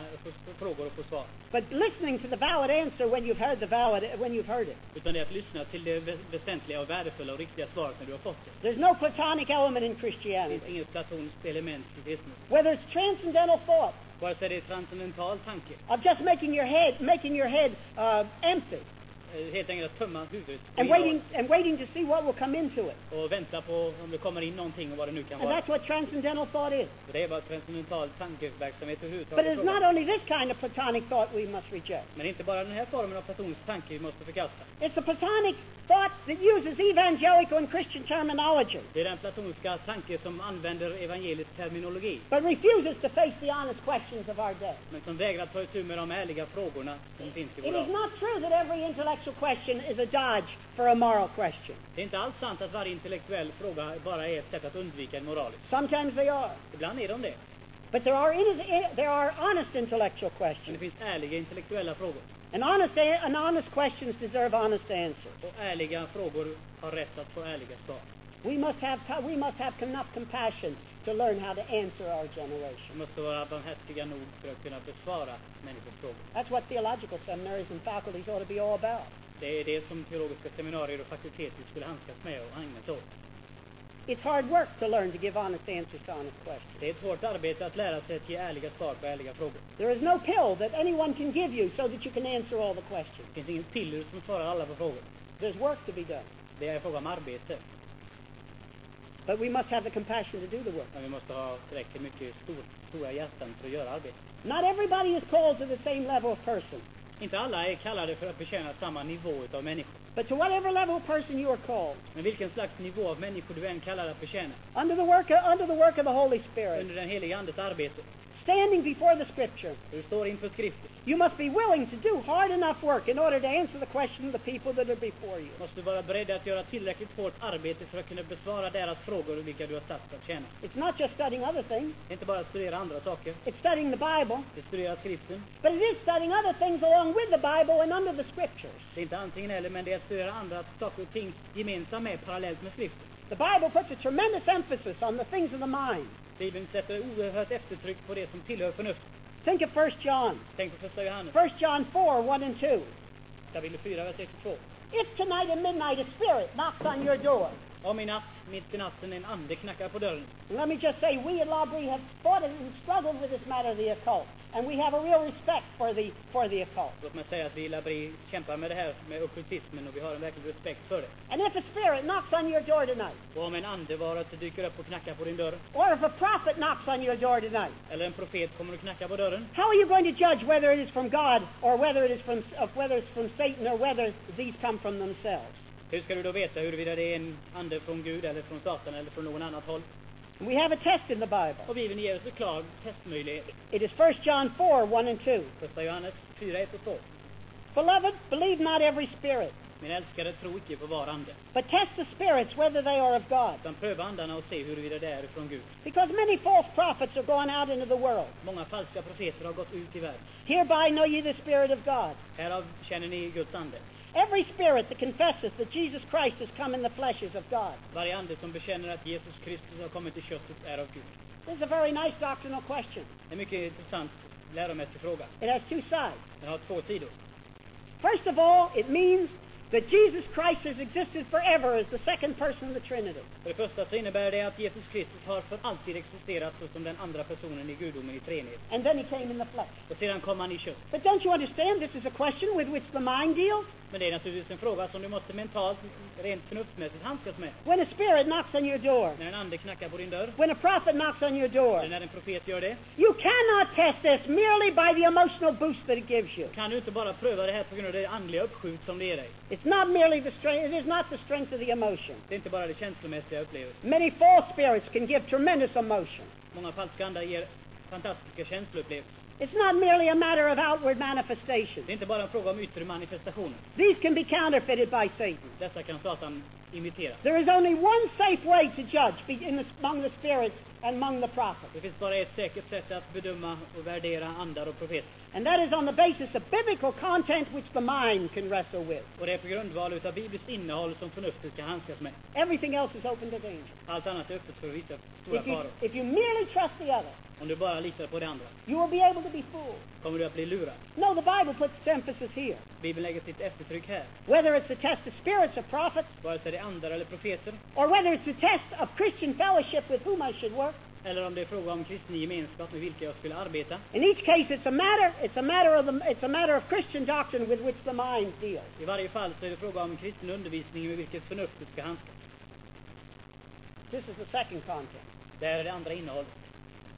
frågor och få svar. but listening to the valid answer when you've heard the valid when you've heard it. Utan det är att lyssna till det vä- väsentliga och värdefulla och riktiga svaret när du har fått det. There's no platonic element in Det finns Christianity. inget platoniskt element i kristendom. Whether it's transcendental thought Det transcendental tanke, of just making your head making your head uh, empty Eh, helt enkelt att tömma huvudet and waiting and waiting to see what will come into it. och vänta på om det kommer in någonting och vad det nu kan And vara. that's what transcendental thought is. Det är vad transcendental tankeverksamhet But överhuvudtaget it's not only this kind of platonic thought we must reject. Men inte bara den här formen av platonisk tanke vi måste förkasta. It's the platonic thought that uses evangelical and Christian terminology, Det är den platoniska tanke som använder evangelisk terminologi, but refuses to face the honest questions of our day. men som vägrar ta itu med de ärliga frågorna som finns i vår is dag. not true that every intellectual question is a dodge for a moral question. Det är inte alls sant att varje intellektuell fråga bara är ett sätt att undvika en moralisk. Sometimes they are. Ibland är de det. But there are, eh, there are honest intellectual Men det questions. finns ärliga intellektuella frågor. And honest, and honest questions deserve honest answers. Och ärliga frågor har rätt att få ärliga svar. We must have, we must have enough compassion to learn how to answer our generation. måste vara barmhärtiga nog för att kunna besvara människors frågor. That's what theological seminaries and faculties ought to be all about. Det är det som teologiska seminarier och fakulteter skulle handskas med och ägna sig åt. It's hard work to learn to give honest answers to honest questions. Det är ett hårt arbete att lära sig att ge ärliga svar på ärliga frågor. There is no pill that anyone can give you so that you can answer all the questions. Det finns ingen piller som svarar alla på frågor. There's work to be done. Det är en fråga om arbete. But we must have the compassion to do the work. Men vi måste ha tillräckligt mycket stor, stora hjärtan för att göra arbetet. Not everybody is called to the same level of person. Inte alla är kallade för att betjäna samma nivå av människor. But to whatever level of person you are called, Men vilken slags nivå av människor du än kallar att betjäna, under the work of, under the work of the Holy Spirit, under den heliga Andes arbete, standing before the Scripture, står inför skriften. you must be willing to do hard enough work in order to answer the question of the people that are before you. Måste vara beredd att göra tillräckligt hårt arbete för att kunna besvara deras frågor vilka du har satt att tjäna. It's not just studying other things, Det är inte bara att studera andra saker. it's studying the Bible, Det är studera skriften. but it is studying other things along with the Bible and under the Scriptures. Det är inte antingen eller, men det är att studera andra saker och ting gemensamt med, parallellt med skriften. The Bible puts a tremendous emphasis on the things of the mind. Bibeln sätter oerhört eftertryck på det som tillhör förnuftet. Think of 1 John. Tänk på första Johannes, 1 John 4, 1 and 2. kapitel 4, vers 1 2. If tonight at midnight a spirit knocks on your door, I natt, mitt i natten, en ande knackar på dörren. let me just say, we at L'Abri have fought and struggled with this matter of the occult, and we have a real respect for the, for the occult. Låt mig säga att vi i L'Abri kämpar med det här med ockultismen och vi har en verklig respekt för det. And if a spirit knocks on your door tonight, Och om en ande var att dyker upp och knackar på din dörr, or if a prophet knocks on your door tonight, eller en profet kommer och knackar på dörren, how are you going to judge whether it is from God or whether it is from, whether it's from Satan or whether these come from themselves? Hur ska du då veta huruvida det är en ande från Gud eller från Satan eller från någon annat håll? We have a test in the Bible. Och Bibeln ger oss en klar testmöjlighet. It is 1 John 4, 1 and 2. Första Johannes 4, 1 och 2. Beloved, believe not every spirit, Min älskade, tro icke på var ande, but test the spirits whether they are of God. utan pröva andarna och se huruvida det är från Gud. Because many false prophets are going out into the world. Många falska profeter har gått ut i världen. Hereby know ye the Spirit of God. Härav känner ni Guds ande. Every spirit that confesses that Jesus Christ has come in the flesh is of God. Varje ande som bekänner att Jesus Kristus har kommit i köttet är av Gud. This is a very nice doctrinal question. En mycket intressant läromässig fråga. It has two sides. Den har två sidor. First of all, it means that Jesus Christ has existed forever as the second person of the Trinity. För det första så innebär det att Jesus Kristus har för alltid existerat såsom den andra personen i gudomen i. And then he came in the flesh. Och sedan kom han i kött. But don't you understand this is a question with which the mind deals? Men det är naturligtvis en fråga som du måste mentalt, rent förnuftsmässigt handskas med. When a spirit knocks on your door, När en ande knackar på din dörr, when a prophet knocks on your door, eller när en profet gör det, you cannot test this merely by the emotional boost that it gives you. kan du inte bara pröva det här på grund av det andliga uppskjut som det ger dig. It's not merely the strength, it is not the strength of the emotion. Det är inte bara det känslomässiga upplevelsen. Many false spirits can give tremendous emotion. Många falska andar ger fantastiska känsloupplevelser. It's not merely a matter of outward manifestation. Det är inte bara en fråga om yttre manifestationer. These can be counterfeited by Satan. Dessa kan Satan imitera. There is only one safe way to judge in the, among the spirits among the prophets, Det finns bara ett säkert sätt att bedöma och värdera andar och profeter. and that is on the basis of biblical content which the mind can wrestle with. Och det är på grundval utav Bibelns innehåll som förnuftet ska handskas med. Everything else is open to danger. Allt annat är öppet för vissa stora If you, faror. if you merely trust the other, Om du bara litar på det andra you will be able to be fooled. kommer du att bli lurad. No, the Bible puts its emphasis here. Bibeln lägger sitt eftertryck här. Whether it's a test of spirits or prophets, Vare sig det är andar eller profeter, or whether it's a test of Christian fellowship with whom I should work, eller om det är fråga om kristen gemenskap med vilka jag skulle arbeta. in each case it's a matter, it's a matter of the, it's a matter of Christian doctrine with which the mind deals. I varje fall så är det fråga om kristen undervisning med vilket förnuftet ska handskas. This is the second content. Det är det andra innehållet.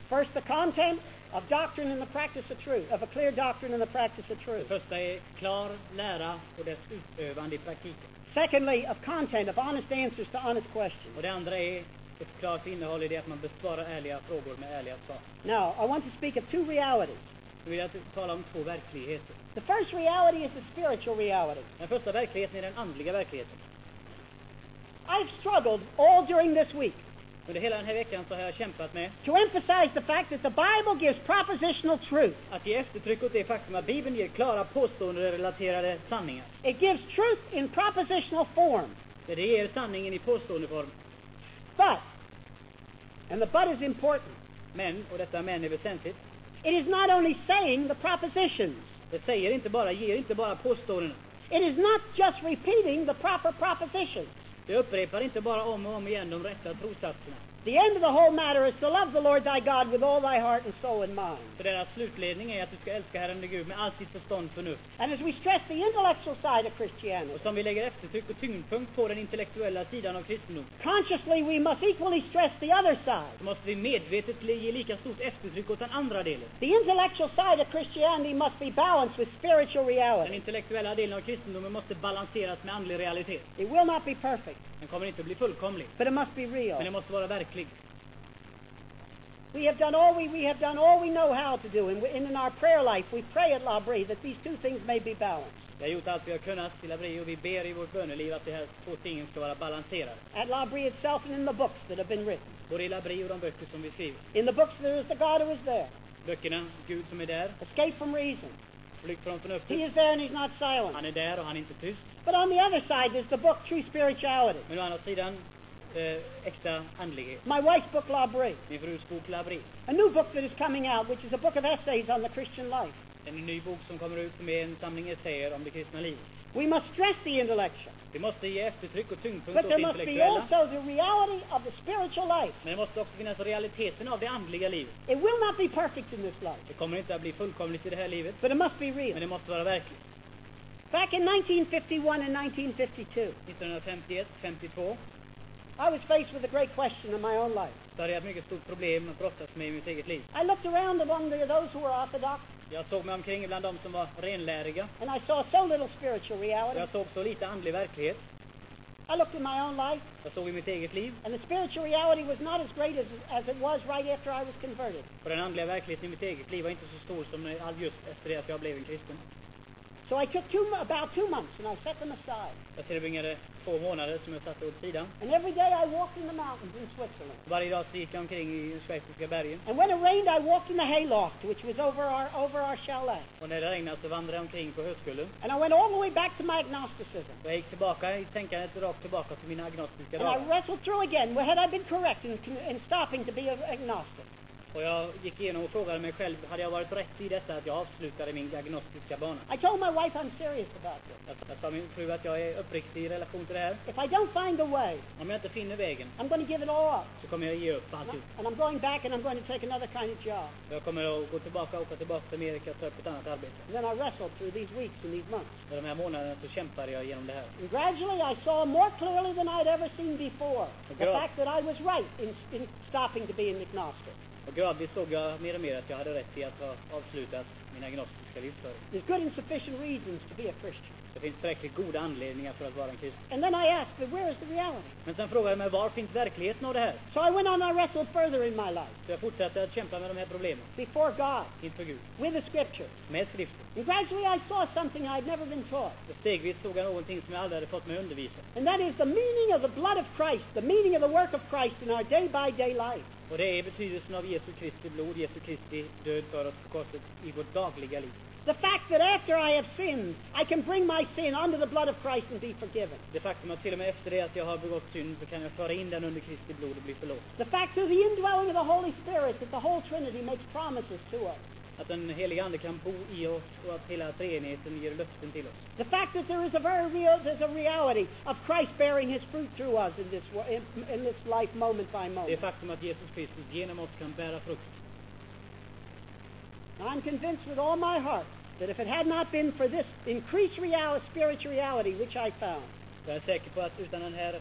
First, the content of doctrine and the practice of truth, of a clear doctrine and the practice of truth. första är klar lära och dess utövande i praktiken. Secondly, of content, of honest answers to honest questions. Och det andra är ett klart innehåll i det att man besvarar ärliga frågor med ärliga svar. Now, I want to speak of two realities. Nu vill jag tala om två verkligheter. The first reality is the spiritual reality. Den första verkligheten är den andliga verkligheten. I've struggled all during this week Under hela den här veckan så har jag kämpat med to emphasize the fact that the Bible gives propositional truth. att ge eftertryck åt det faktum att Bibeln ger klara påståenden relaterade sanningar. It gives truth in propositional form. Det ger sanningen i påståendeform. But, and the but is important, Men, och detta men är väsentligt, it is not only saying the propositions. det säger inte bara, ger inte bara påståenden. It is not just repeating the proper propositions. Det upprepar inte bara om och om igen de rätta trossatserna. The end of the whole matter is to love the Lord thy God with all thy heart and soul and mind. För deras slutledning är att du ska älska Herren din Gud med allt ditt förstånd och förnuft. And as we stress the intellectual side of Christianity, Och som vi lägger eftertryck och tyngdpunkt på den intellektuella sidan av kristendom, consciously we must equally stress the other side. så måste vi medvetet ge lika stort eftertryck åt den andra delen. The intellectual side of Christianity must be balanced with spiritual Den reality. intellektuella delen av kristendomen måste balanseras med andlig realitet. It will not be perfect, Den kommer inte att bli fullkomlig, but it must be men real. den måste vara verklig. We have done all we, we have done all we know how to do, and, we, and in our prayer life we pray at L'Abri that these two things may be balanced. Vi har gjort allt vi har kunnat till L'Abri och vi ber i vårt böneliv att de här två tingen ska vara balanserade. At L'Abri itself and in the books that have been written. Både i L'Abri och de böcker som vi skriver. In the books there is the God who is there. Böckerna, Gud som är där, Escape from reason. flykt från He is there and he's not silent. Han är där och han är inte tyst. But on the other side there's the book True Spirituality. Men å andra sidan, eh, äkta andlighet. My wife's book L'Abri. Min frus bok L'Abri. A new book that is coming out, which is a book of essays on the Christian life. En ny bok som kommer ut som är en samling essäer om det kristna livet. We must stress the intellectual. Vi måste ge eftertryck och tyngdpunkt But åt there det must be intellektuella. also the reality of the spiritual life. Men det måste också finnas realiteten av det andliga livet. It will not be perfect in this life, Det kommer inte att bli fullkomligt i det här livet, but it must be real. men det måste vara verkligt. Back in 1951 and 1952, 1951, 52, I was faced with a great question in my own life. så hade jag ett mycket stort problem att brottas med i mitt eget liv. I looked around among the, those who were orthodox, Jag såg mig omkring bland de som var renläriga. and I saw so little spiritual reality. jag såg så lite andlig verklighet. I looked in my own life, Jag såg i mitt eget liv. and the spiritual reality was not as great as, as it was right after I was converted. Och den andliga verkligheten i mitt eget liv var inte så stor som just efter det att jag blev en kristen. So I took two, about two months, and I set them aside. Jag tillbringade två månader som jag satte åt sidan. And every day I walked in the mountains in Switzerland. Varje dag så gick jag omkring i schweiziska bergen. And when it rained, I walked in the hayloft, which was over our, over our chalet. Och när det regnade så vandrade jag omkring på höskullen. And I went all the way back to my agnosticism. Och jag gick tillbaka i tänkandet rakt tillbaka till mina agnostiska And I wrestled through again. Well, had I been correct in, in stopping to be an agnostic? Och jag gick igenom och frågade mig själv, hade jag varit rätt i detta att jag avslutade min agnostiska bana? I told my wife I'm serious about this. Jag, jag sa min fru att jag är uppriktig i relation till det här. If I don't find a way, Om jag inte finner vägen I'm going to give it all up. så kommer jag ge upp alltihop. And I'm going back and I'm going to take another kind of job. Jag kommer att gå tillbaka, åka tillbaka till Amerika och ta upp ett annat arbete. And then I wrestled through these weeks and these months. Och de här månaderna så kämpade jag genom det här. And gradually I saw more clearly than I'd ever seen before the fact that I was right in, in stopping to be an agnostic. Och gradvis såg jag mer och mer att jag hade rätt i att ha avslutat min agnostiska livsföring. There's good and sufficient reasons to be a Christian. Det finns tillräckligt goda anledningar för att vara en kristen. And then I asked, but where is the reality? Men sen frågade jag mig, var finns verkligheten av det här? So I went on, I wrestled further in my life Så jag fortsatte att kämpa med de här problemen before God, inför Gud, with the scriptures. med skriften. And gradually I saw something I'd never been taught. Och stegvis såg jag någonting som jag aldrig hade fått mig undervisa. And that is the meaning of the blood of Christ, the meaning of the work of Christ in our day by day life. Och det är betydelsen av Jesu Kristi blod, Jesu Kristi död för oss på korset i vårt dagliga liv. The fact that after I have sinned, I can bring my sin under the blood of Christ and be forgiven. Det faktum att till och med efter det att jag har begått synd så kan jag föra in den under Kristi blod och bli förlåten. The fact through the indwelling of the Holy Spirit that the whole Trinity makes promises to us. Att den Ande kan bo i oss och att hela treenigheten ger löften till oss. The fact that there is a very real, there's a reality of Christ bearing His fruit through us in this, in, in this life moment by Det moment. faktum att Jesus Kristus genom oss kan bära frukt. I'm convinced with all my heart that if it had not been for this increased reality, spiritual reality which I found, Jag är säker på att utan den här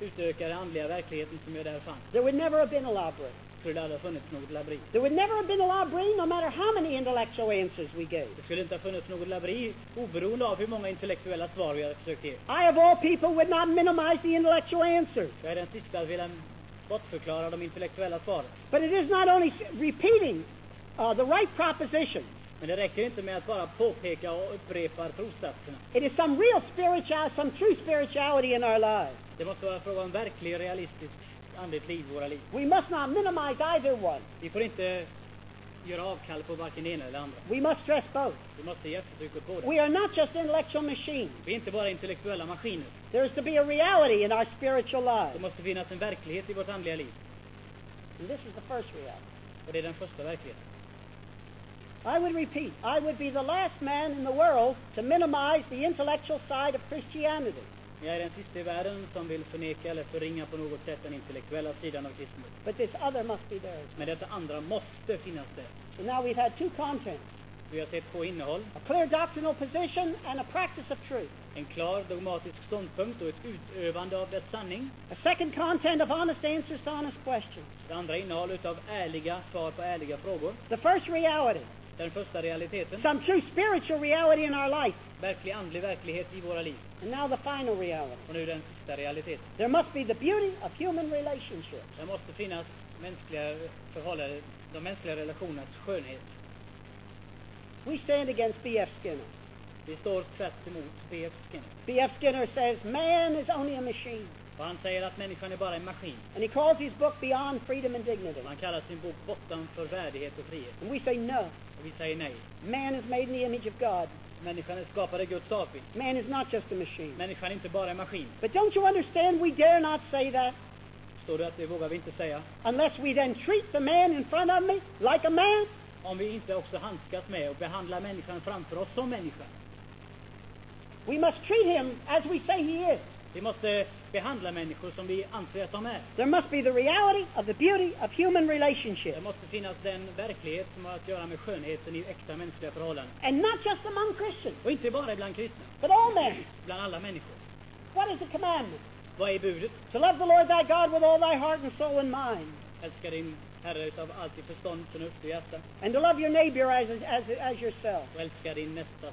utökade andliga verkligheten som jag där fann there would never have been a L'Abri. Skulle aldrig ha funnits något labri. There would never have been a Labri no matter how many intellectual answers we gave. Det skulle inte ha funnits något labri oberoende av hur många intellektuella svar vi hade försökt ge. I, of all people, would not minimize the intellectual answers. Jag är den sista att vilja bortförklara de intellektuella svaren. But it is not only repeating uh, the right proposition. Men det räcker inte med att bara påpeka och upprepa trossatserna. It is some real spiritual, some true spirituality in our lives. Det måste vara fråga om verklig, realistisk andligt liv i våra liv. We must not minimize either one. Vi får inte göra avkall på varken det ena eller det andra. We must stress both. Vi måste ge eftertryck åt båda. We are not just intellectual machines. Vi är inte bara intellektuella maskiner. There is to be a reality in our spiritual Det lives. måste finnas en verklighet i vårt andliga liv. And this is the first reality. Och det är den första verkligheten. I would repeat, I would be the last man in the world to minimize the intellectual side of Christianity. Jag är den sista i världen som vill förneka eller förringa på något sätt den intellektuella sidan av kristendomen. But this other must be there. Men detta andra måste finnas där. So now we've had two contents. Vi har sett två innehåll. A clear doctrinal position and a practice of truth. En klar dogmatisk ståndpunkt och ett utövande av dess sanning. A second content of honest answers to honest questions. Det andra innehåll utav ärliga svar på ärliga frågor. The first reality, Den första realiteten. some true spiritual reality in our life. Verklig andlig verklighet i våra liv. And now the final reality. Och nu den sista realiteten. There must be the beauty of human relationships. Det måste finnas mänskliga förhållanden, de mänskliga relationernas skönhet. We stand against B.F. Skinner. Vi står tvärt emot B.F. Skinner. B.F. Skinner says man is only a machine. Och han säger att människan är bara en maskin. And he calls his book Beyond Freedom and Dignity. Han kallar sin bok Bortanför värdighet och frihet. And we say no. Och vi säger nej. Man is made in the image of God. Människan är skapad i Guds avbild. Man is not just a machine. Människan är inte bara en maskin. But don't you understand we dare not say that att det vågar vi inte säga. unless we then treat the man in front of me like a man? Om vi inte också handskas med och behandlar människan framför oss som människa. We must treat him as we say he is. Vi måste behandla människor som vi anser att de är. There must be the reality of the beauty of human Det relationship. måste finnas den verklighet som har att göra med skönheten i äkta mänskliga förhållanden. And not just among Christians, Och inte bara bland kristna, but all men. bland alla människor. What is the commandment? Vad är budet? To love the Lord thy God with all thy heart and soul and mind. Älska din Herre utav allt i förstånd, förnuft och hjärta. And to love your neighbor as, as, as yourself. Och älska din nästa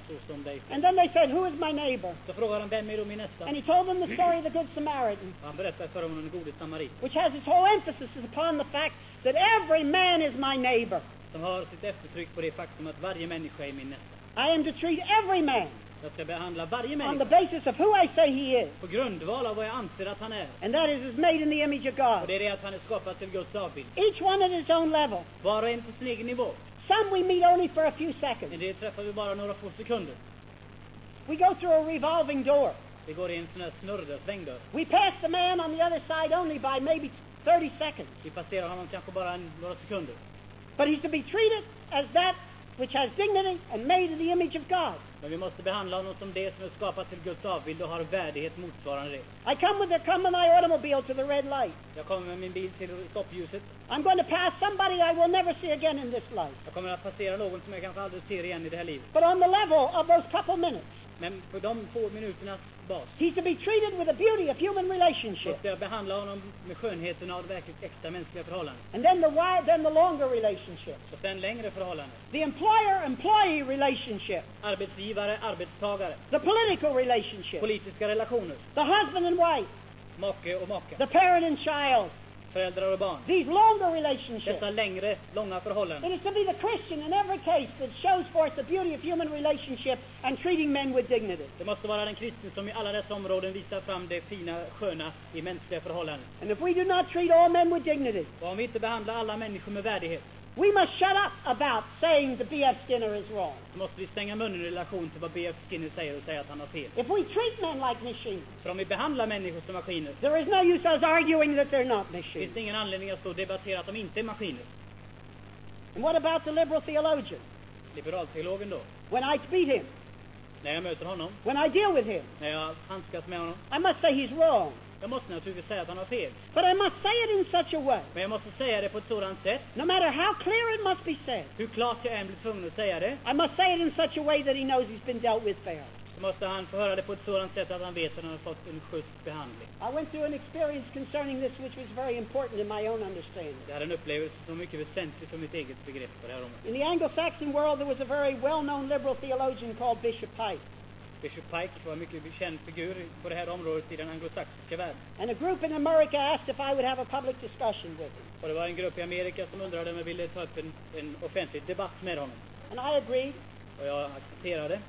dig själv. And then they said, Who is my neighbor? Så han, vem är då min nästa? And he told them the story of the Good Samaritan, Och han berättar för dem om den gode samarit. which has its whole emphasis upon the fact that every man is my neighbor. Som har sitt eftertryck på det faktum att varje människa är min nästa. I am to treat every man Jag ska behandla varje on the basis of who I say he is. på grundval av vad jag anser att han är. And that is, is made in the image of Och God. det är det att han är skapad till Guds avbild. Each one at his own level. Var och en på sin egen nivå. Some we meet only for a few seconds. det träffar vi bara några få sekunder. We go through a revolving door. Vi går i en snurrdörr, svängdörr. We pass the man on the other side only by maybe 30 seconds. Vi passerar honom kanske bara några sekunder. But he's to be treated as that which has dignity and made in the image of God. Men vi måste behandla honom som det som är skapat till Guds avbild och har värdighet motsvarande det. I come with the come with my automobile to the red light. Jag kommer med min bil till stoppljuset. I'm going to pass somebody I will never see again in this life. Jag kommer att passera någon som jag kanske aldrig ser igen i det här livet. But on the level of those couple minutes, Men på de få minuternas bas he's to be treated with the beauty of human relationship. jag behandla honom med skönheten av verkligt äkta mänskliga förhållanden. And then the wide, then the longer relationship. Och sen längre förhållanden. The employer-employee relationship. Arbetsgivare, arbetstagare. The political relationship. Politiska relationer. The husband and wife. Make och maka. The parent and child. Föräldrar och barn. These longer relationships. Dessa längre, långa förhållanden. It is to be the Christian in every case that shows forth the beauty of human relationship and treating men with dignity. Det måste vara den kristne som i alla dessa områden visar fram det fina, sköna i mänskliga förhållanden. And if we do not treat all men with dignity, Och om vi inte behandlar alla människor med värdighet we must shut up about saying that B.F. Skinner is wrong. så måste vi stänga munnen i relation till vad B.F. Skinner säger och säga att han har fel. If we treat men like machines, För om vi behandlar människor som maskiner there is no use us arguing that they're not finns machines. det ingen anledning att stå och debattera att de inte är maskiner. And what about the liberal theologian? Liberalteologen då, When I meet him, när jag möter honom, when I deal with him, när jag handskas med honom, I must say he's wrong. Jag måste naturligtvis säga att han har fel. But I must say it in such a way, Men jag måste säga det på ett sådant sätt, no matter how clear it must be said, hur klart jag än blir tvungen att säga det, I must say it in such a way that he knows he's been dealt with fairly. så måste han få höra det på ett sådant sätt att han vet att han har fått en behandling. I went through an experience concerning this which was very important in my own understanding. Jag hade en upplevelse som var mycket väsentlig för mitt eget begrepp på det här området. In the Anglo-Saxon world, there was a very well-known liberal theologian called Bishop Pike. Bishop Pike var en mycket känd figur på det här området i den anglosaxiska världen. And a group in America asked if I would have a public discussion with him. Och det var en grupp i Amerika som undrade om jag ville ta upp en, en offentlig debatt med honom. And I agreed. Och jag accepterade.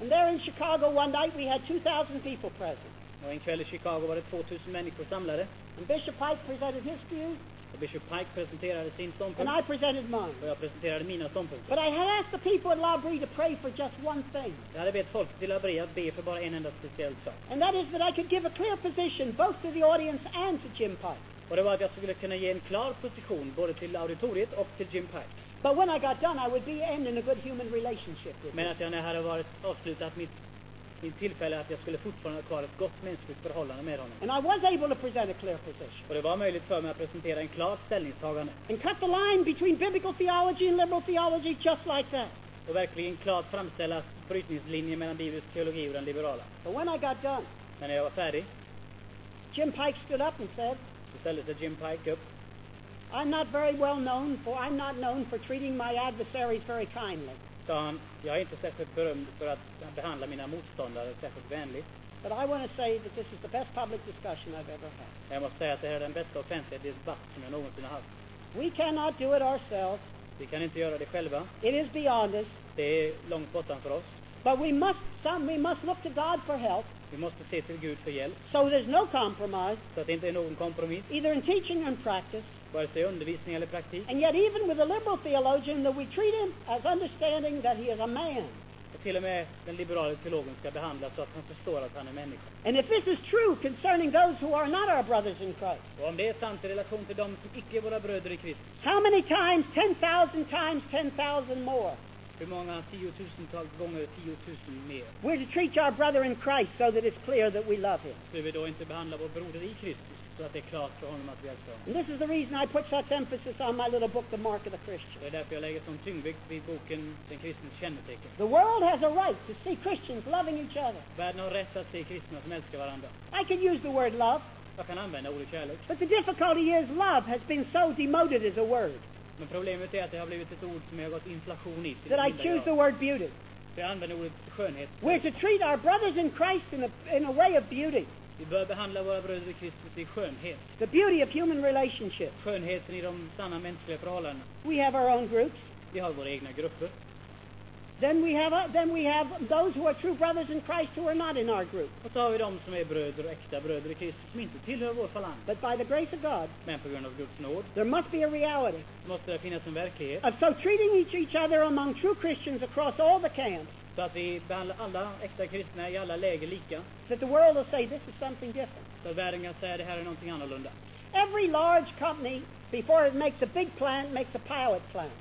And there in Chicago one night, we had 2,000 people present. Och en kväll i Chicago var det 2000 människor samlade. And Bishop Pike presented his view, Och Bishop Pike presenterade sin and. I presented mine. Och jag presenterade mina ståndpunkter. But I had asked the people at L'Abri to pray for just one thing, Jag hade bett folk till Abrea att be för bara en enda speciell sak. and that is that I could give a clear position both to the audience and to Jim Pike. Och det var att jag skulle kunna ge en klar position både till auditoriet och till Jim Pike. But when I got done, I would be end in a good human relationship with Men him. att jag när jag hade varit avslutat mitt, tillfälle att jag skulle fortfarande ha kvar ett gott mänskligt förhållande med honom. And I was able to present a clear position Och det var möjligt för mig att presentera en klar ställningstagande. and cut the line between biblical theology and liberal theology just like that. Och verkligen klart framställa brytningslinjen mellan biblisk teologi och den liberala. But when I got done, Men när jag var färdig Jim Pike stood up and said, så ställde sig Jim Pike upp. I'm not very well known for, I'm not known for treating my adversaries very kindly. Sa han, jag är inte särskilt berömd för att behandla mina motståndare särskilt vänligt. But I want to say that this is the best public discussion I've ever had. Jag måste säga att det här är den bästa offentliga debatt som jag någonsin har haft. We cannot do it ourselves. Vi kan inte göra det själva. It is beyond us. Det är långt bortanför oss. But we must, some, we must look to God for help. Vi måste se till Gud för hjälp, So there's no compromise, så att det inte är någon kompromiss, either in teaching and practice. Vare sig undervisning eller praktik. And yet, even with a liberal theologian, that we treat him as understanding that he is a man. Och till och med den liberala teologen ska behandlas så att han förstår att han är människa. And if this is true concerning those who are not our brothers in Christ, Och om det är sant i relation till dem som icke är våra bröder i Kristus, how many times, 10,000 times 10,000 more, hur många tiotusentals gånger tiotusen mer we're to treat our brother in Christ so that it's clear that we love him? skulle vi då inte behandla vår broder i Kristus så att det är klart för honom att vi älskar honom? And this is the reason I put such emphasis on my little book, The Mark of the Christian. Det är därför jag lägger sån tyngdvikt vid boken Den kristnes kännetecken. The world has a right to see Christians loving each other. Världen har rätt att se kristna som älskar varandra. I can use the word love, Jag kan använda ordet kärlek, but the difficulty is love has been so demoted as a word men problemet är att det har blivit ett ord som har gått inflation i. that I choose the word beauty. Så jag använder ordet skönhet. We're to treat our brothers in Christ in a, in a way of beauty, Vi bör behandla våra bröder i Kristus i skönhet. the beauty of human relationships. Skönheten i de sanna mänskliga förhållandena. We have our own groups. Vi har våra egna grupper. Then we have a, then we have those who are true brothers in Christ who are not in our group. Och så har vi de som är bröder och äkta bröder i Kristus som inte tillhör vår falang. But by the grace of God, Men på grund av Guds nåd there must be a reality måste det finnas en verklighet of so treating each, each other among true Christians across all the camps så att vi behandlar alla äkta kristna i alla läger lika. that the world will say this is something different. Så att världen kan säga det här är någonting annorlunda. Every large company, before it makes a big plant, makes a pilot plant.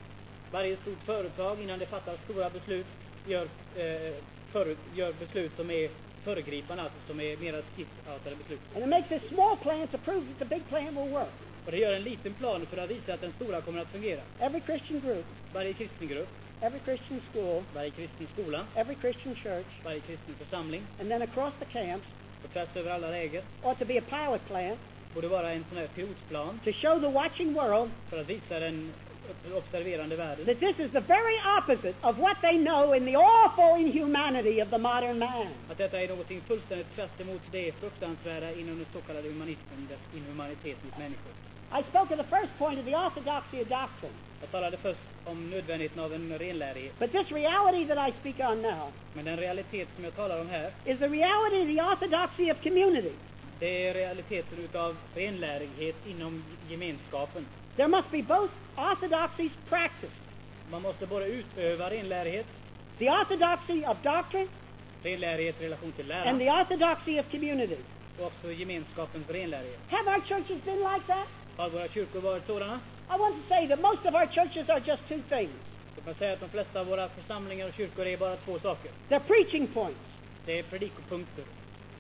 Varje stort företag innan det fattar stora beslut gör, eh, förut, gör beslut som är föregripande, alltså som är mera skissartade beslut. And it makes a small plant to prove that the big plant will work. Och det gör en liten plan för att visa att den stora kommer att fungera. Every Christian group, Varje kristen grupp, every Christian school, varje kristen skola, every Christian church, varje kristen församling. And then across the camps. Och tvärs över alla läger. Ought to be a pilot plant. Borde vara en sån här pilotplan. To show the watching world för att visa den observerande världen. that this is the very opposite of what they know in the awful inhumanity of the modern man. att detta är någonting fullständigt tvärt emot det fruktansvärda inom den så kallade humanismen, människor. I spoke of the first point of the orthodoxy of doctrine. Jag talade först om nödvändigheten av en renlärighet, But this reality that I speak on now men den realitet som jag talar om här, is the reality of the orthodoxy of community. det är realiteten utav renlärighet inom gemenskapen. There must be both orthodoxies practiced. Man måste både utöva renlärighet, The orthodoxy of doctrine renlärighet i relation till lära, and the orthodoxy of community. och också gemenskapens renlärighet. Have our churches been like that? Har våra kyrkor varit sådana? I want to say that most of our churches are just two things. Mig säga att de flesta av våra församlingar och kyrkor är bara två saker. They're preaching points Det är predikopunkter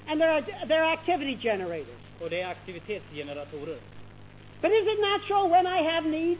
and they're, they're activity generators. och det är aktivitetsgeneratorer. But is it natural when I have need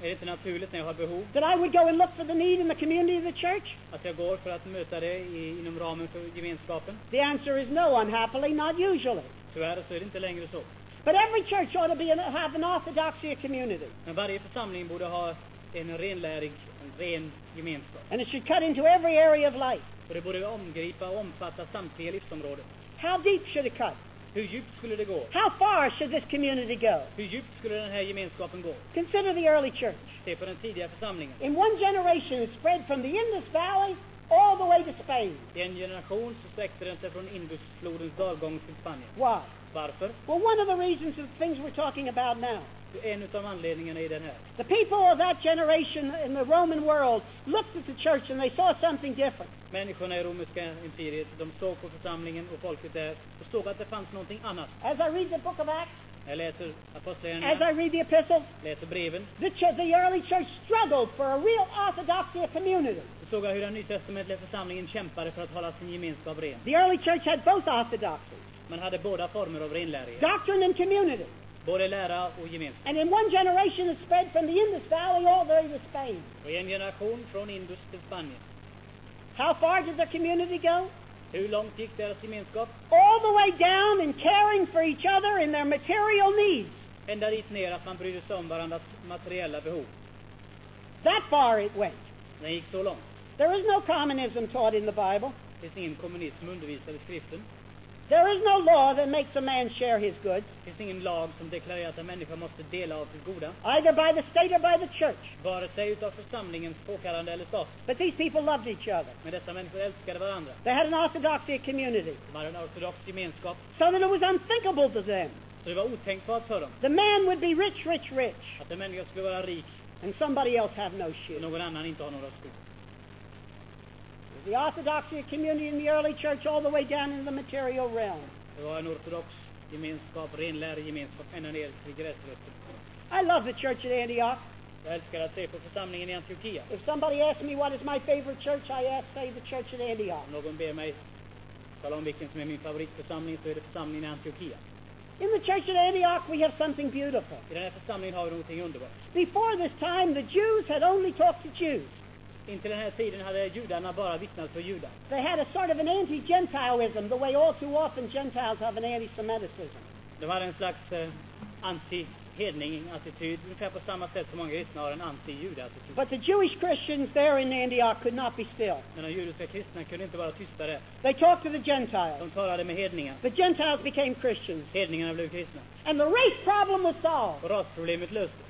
Är det inte naturligt när jag har behov that I would go and look for the need in the community of the church? att jag går för att möta det i, inom ramen för gemenskapen? The answer is no, unhappily, not usually. Tyvärr så är det inte längre så. But every church ought to be an, have an orthodoxy community. Men varje församling borde ha en renlärig, en ren gemenskap. And it should cut into every area of life. Och det borde omgripa och omfatta samtliga livsområden. How deep should it cut? Hur djupt skulle det gå? How far should this community go? Hur djupt skulle den här gemenskapen gå? Consider the early church. Se på den tidiga församlingen. In one generation, it spread from the Indus Valley all the way to Spain. I en generation så sträckte den sig från Indusflodens dalgång till Spanien. Why? Varför? Well, one of the reasons of the things we're talking about now. En av anledningarna är den här. The people of that generation in the Roman world looked at the church and they saw something different. Människorna i romerska imperiet, de såg på församlingen och folket där och såg att det fanns någonting annat. As I read the book of Acts, Jag läser as I read the epistles, läser breven, the, the early church struggled for a real orthodoxy of community. såg hur den nytestamentliga församlingen kämpade för att hålla sin gemenskap ren. The early church had both orthodoxies, Man hade båda former av renlärighet, doctrine and community. både lära och gemenskap. And in one generation it spread from the Indus Valley all the way to Spain. Och en generation från Indus till Spanien. How far did the community go? Hur långt gick deras gemenskap? All the way down in caring for each other in their material needs. Ända dit ner att man brydde sig om varandras materiella behov. That far it went. Den gick så långt. There is no communism taught in the Bible. Det finns ingen kommunism undervisad i skriften. There is no law that makes a man share his goods, Det finns ingen lag som deklarerar att en människa måste dela av sitt goda, either by the state or by the church. vare sig utav församlingens påkallande eller staten. But these people loved each other. Men dessa människor älskade varandra. They had an orthodoxy community. De hade en ortodox gemenskap, So that it was unthinkable to them. så det var otänkbart för dem The man would be rich, rich, rich, att en människa skulle vara rik and somebody else have no shoes. någon annan inte har några skor. The orthodoxy community in the early church all the way down in the material realm. Det var en ortodox gemenskap, renlärig gemenskap, ända ner till gräsrötter. I love the church at Antioch. Jag älskar att se på församlingen i Antiochia. If somebody asks me what is my favorite church, I ask, say the church at Antioch. Om någon ber mig tala om vilken som är min favoritförsamling så är det församlingen i Antiochia. In the church at Antioch, we have something beautiful. I den här församlingen har vi någonting underbart. Before this time, the Jews had only talked to Jews. Intill den här tiden hade judarna bara vittnat för judar. They had a sort of an anti-Gentilism, the way all too often Gentiles have an anti-Semitism. De hade en slags eh, anti-hedning-attityd, ungefär på samma sätt som många kristna har en anti-jude-attityd. But the Jewish Christians there in Antioch could not be still. Men de judiska kristna kunde inte vara tysta där. They talked to the Gentiles. De talade med hedningar. The Gentiles became Christians. Hedningarna blev kristna. And the race problem was solved. Och rasproblemet löstes.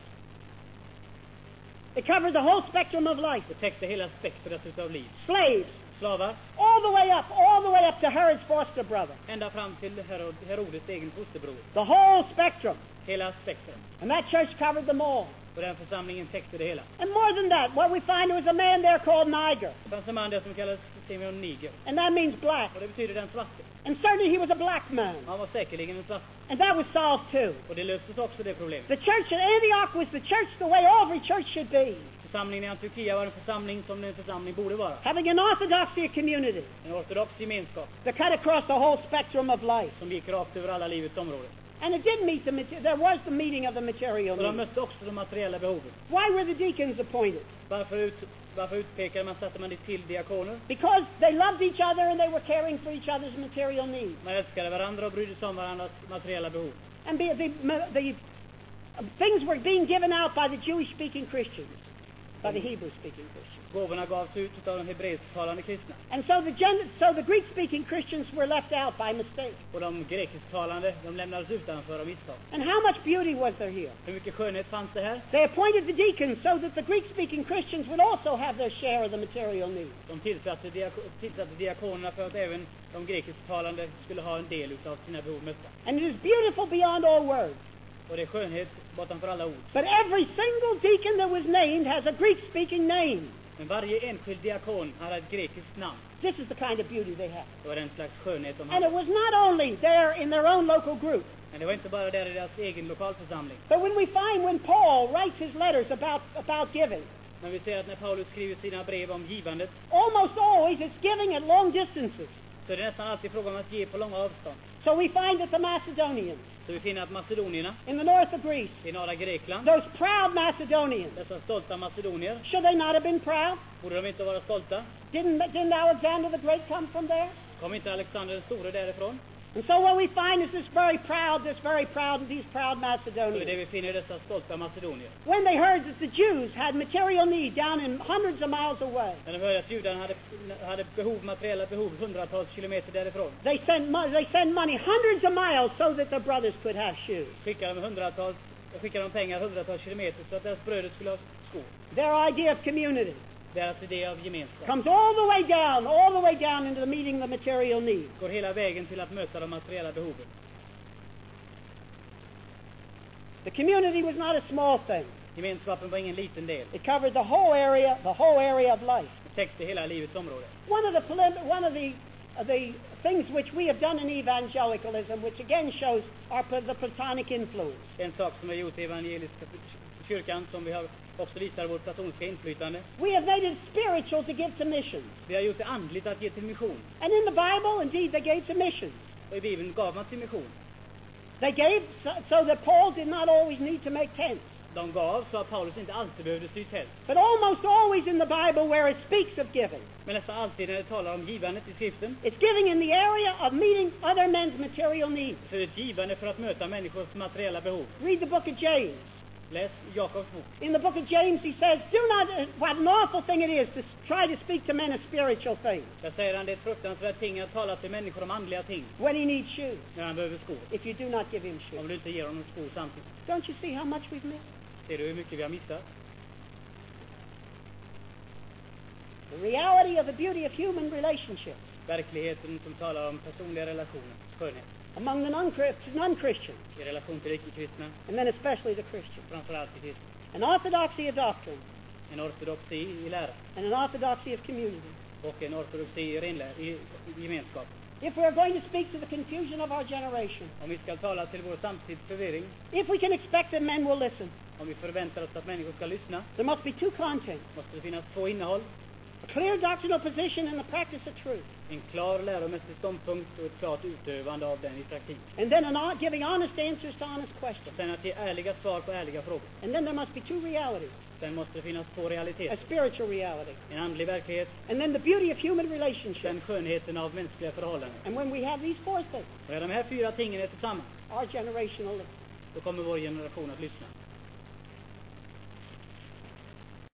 It covered the whole spectrum of life. Det täckte hela spektrat utav liv. Slaves, Slavar, all the way up, all the way up to Herod's foster brother. ända fram till Herod, Herodes egen fosterbror. The whole spectrum. Hela spektrat. And that church covered them all. Och den församlingen täckte det hela. And more than that, what we find was a man there called Niger. Det fanns en man där som kallades Simeon Niger. And that means black. Och det betyder den svarte. And certainly he was a black man. Han var säkerligen en svart. And that was solved too. Och det löstes också det problemet. The church at Antioch was the church the way every church should be. Församlingen i Antiochia var en församling som en församling borde vara. Having an orthodoxy community En ortodox gemenskap that cut across the whole spectrum of life. som gick rakt över alla livets områden. And it did meet the, there was the meeting of the material Och de mötte också de materiella behoven. Why were the deacons appointed? Varför, varför utpekade man, satte man det till diakoner? Because they loved each other and they were caring for each other's material needs. Man älskade varandra och brydde sig om varandras materiella behov. And the, the, the uh, things were being given out by the Jewish-speaking Christians, by the Hebrew-speaking Christians. Gåvorna gavs ut av de hebreisktalande kristna. And so the, Gen- so the Greek-speaking Christians were left out by mistake. Och de grekisktalande, de lämnades utanför av misstag. And how much beauty was there here? Hur mycket skönhet fanns det här? They appointed the deacons so that the Greek-speaking Christians would also have their share of the material needs. De tillsatte, diako tillsatte diakonerna för att även de grekisktalande skulle ha en del utav sina behov mötta. And it is beautiful beyond all words. Och det är skönhet bortanför alla ord. But every single deacon that was named has a Greek-speaking name. Men varje enskild diakon hade ett grekiskt namn. This is the kind of beauty they have. Det var den slags skönhet de And it was not only there in their own local group, Men det var inte bara där i deras egen lokalförsamling. but when we find when Paul writes his letters about, about giving, Men vi ser att när Paulus skriver sina brev om givandet almost always it's giving at long distances. så är nästan alltid fråga om att ge på långa avstånd. So we find that the Macedonians Så vi finner att macedonierna in the north of Greece, i norra Grekland, those proud Macedonians, dessa stolta macedonier, should they not have been proud? borde de inte vara stolta? Didn't, didn't Alexander the Great come from there? Kom inte Alexander den store därifrån? And so what we find is this very proud, this very proud, these proud Så är det Macedonians. vi finner dessa stolta macedonier. When they heard that the Jews had material need down in hundreds of miles away, När de hörde att judarna hade, hade behov, materiella behov hundratals kilometer därifrån, they sent, mo- they sent money hundreds of miles so that their brothers could have shoes. skickade de hundratals, skickade de pengar hundratals kilometer så att deras bröder skulle ha skor. Their idea of community Deras idé av gemenskap comes all the way down, all the way down into the meeting the material need. går hela vägen till att möta de materiella behoven. The community was not a small thing. Gemenskapen var ingen liten del. It covered the whole area, the whole area of life. Det täckte hela livets område. One of the one of the the things which we have done in evangelicalism, which again shows our the Platonic influence, En sak som vi gjort i evangeliska kyrkan som vi har också visar vårt platoniska inflytande. we have made it spiritual to give to missions. Vi har gjort det andligt att ge till mission. And in the Bible, indeed, they gave to missions. Och i Bibeln gav man till mission. They gave so, so that Paul did not always need to make tents. De gav så att Paulus inte alltid behövde sy tält. But almost always in the Bible where it speaks of giving, Men nästan alltid när det talar om givandet i skriften it's giving in the area of meeting other men's material needs. så är det ett givande för att möta människors materiella behov. Read the book of James. Läs Jakobs bok. In the book of James, he says, Do not, uh, what an awful thing it is to try to speak to men of spiritual things Där säger han det är ett fruktansvärt ting att tala till människor om andliga ting when he needs shoes när han behöver skor. if you do not give him shoes. Om du inte ger honom skor samtidigt. Don't you see how much we've missed? Ser du hur mycket vi har missat? The reality of the beauty of human relationships Verkligheten som talar om personliga relationer, skönhet, among the non-Chri- non-Christians, i relation till icke-kristna, and then especially the Christians. framförallt till kristna. An orthodoxy of doctrine En ortodoxi i lära and an orthodoxy of community. och en ortodoxi i, i i gemenskap. If we're going to speak to the confusion of our generation, Om vi ska tala till vår samtids förvirring, if we can expect that men will listen, om vi förväntar oss att människor ska lyssna, there must be two contents. måste det finnas två innehåll. A clear doctrinal position and the practice of truth. En klar läromässig ståndpunkt och ett klart utövande av den i praktiken. And then an, giving honest answers to honest questions. Sen att ge ärliga svar på ärliga frågor. And then there must be two realities. Sen måste det finnas två A realiteter. spiritual reality. En andlig verklighet, And then the beauty of human relationships. sen skönheten av mänskliga förhållanden. And when we have these four things, när de här fyra tingen är tillsammans, our generation will listen. då kommer vår generation att lyssna.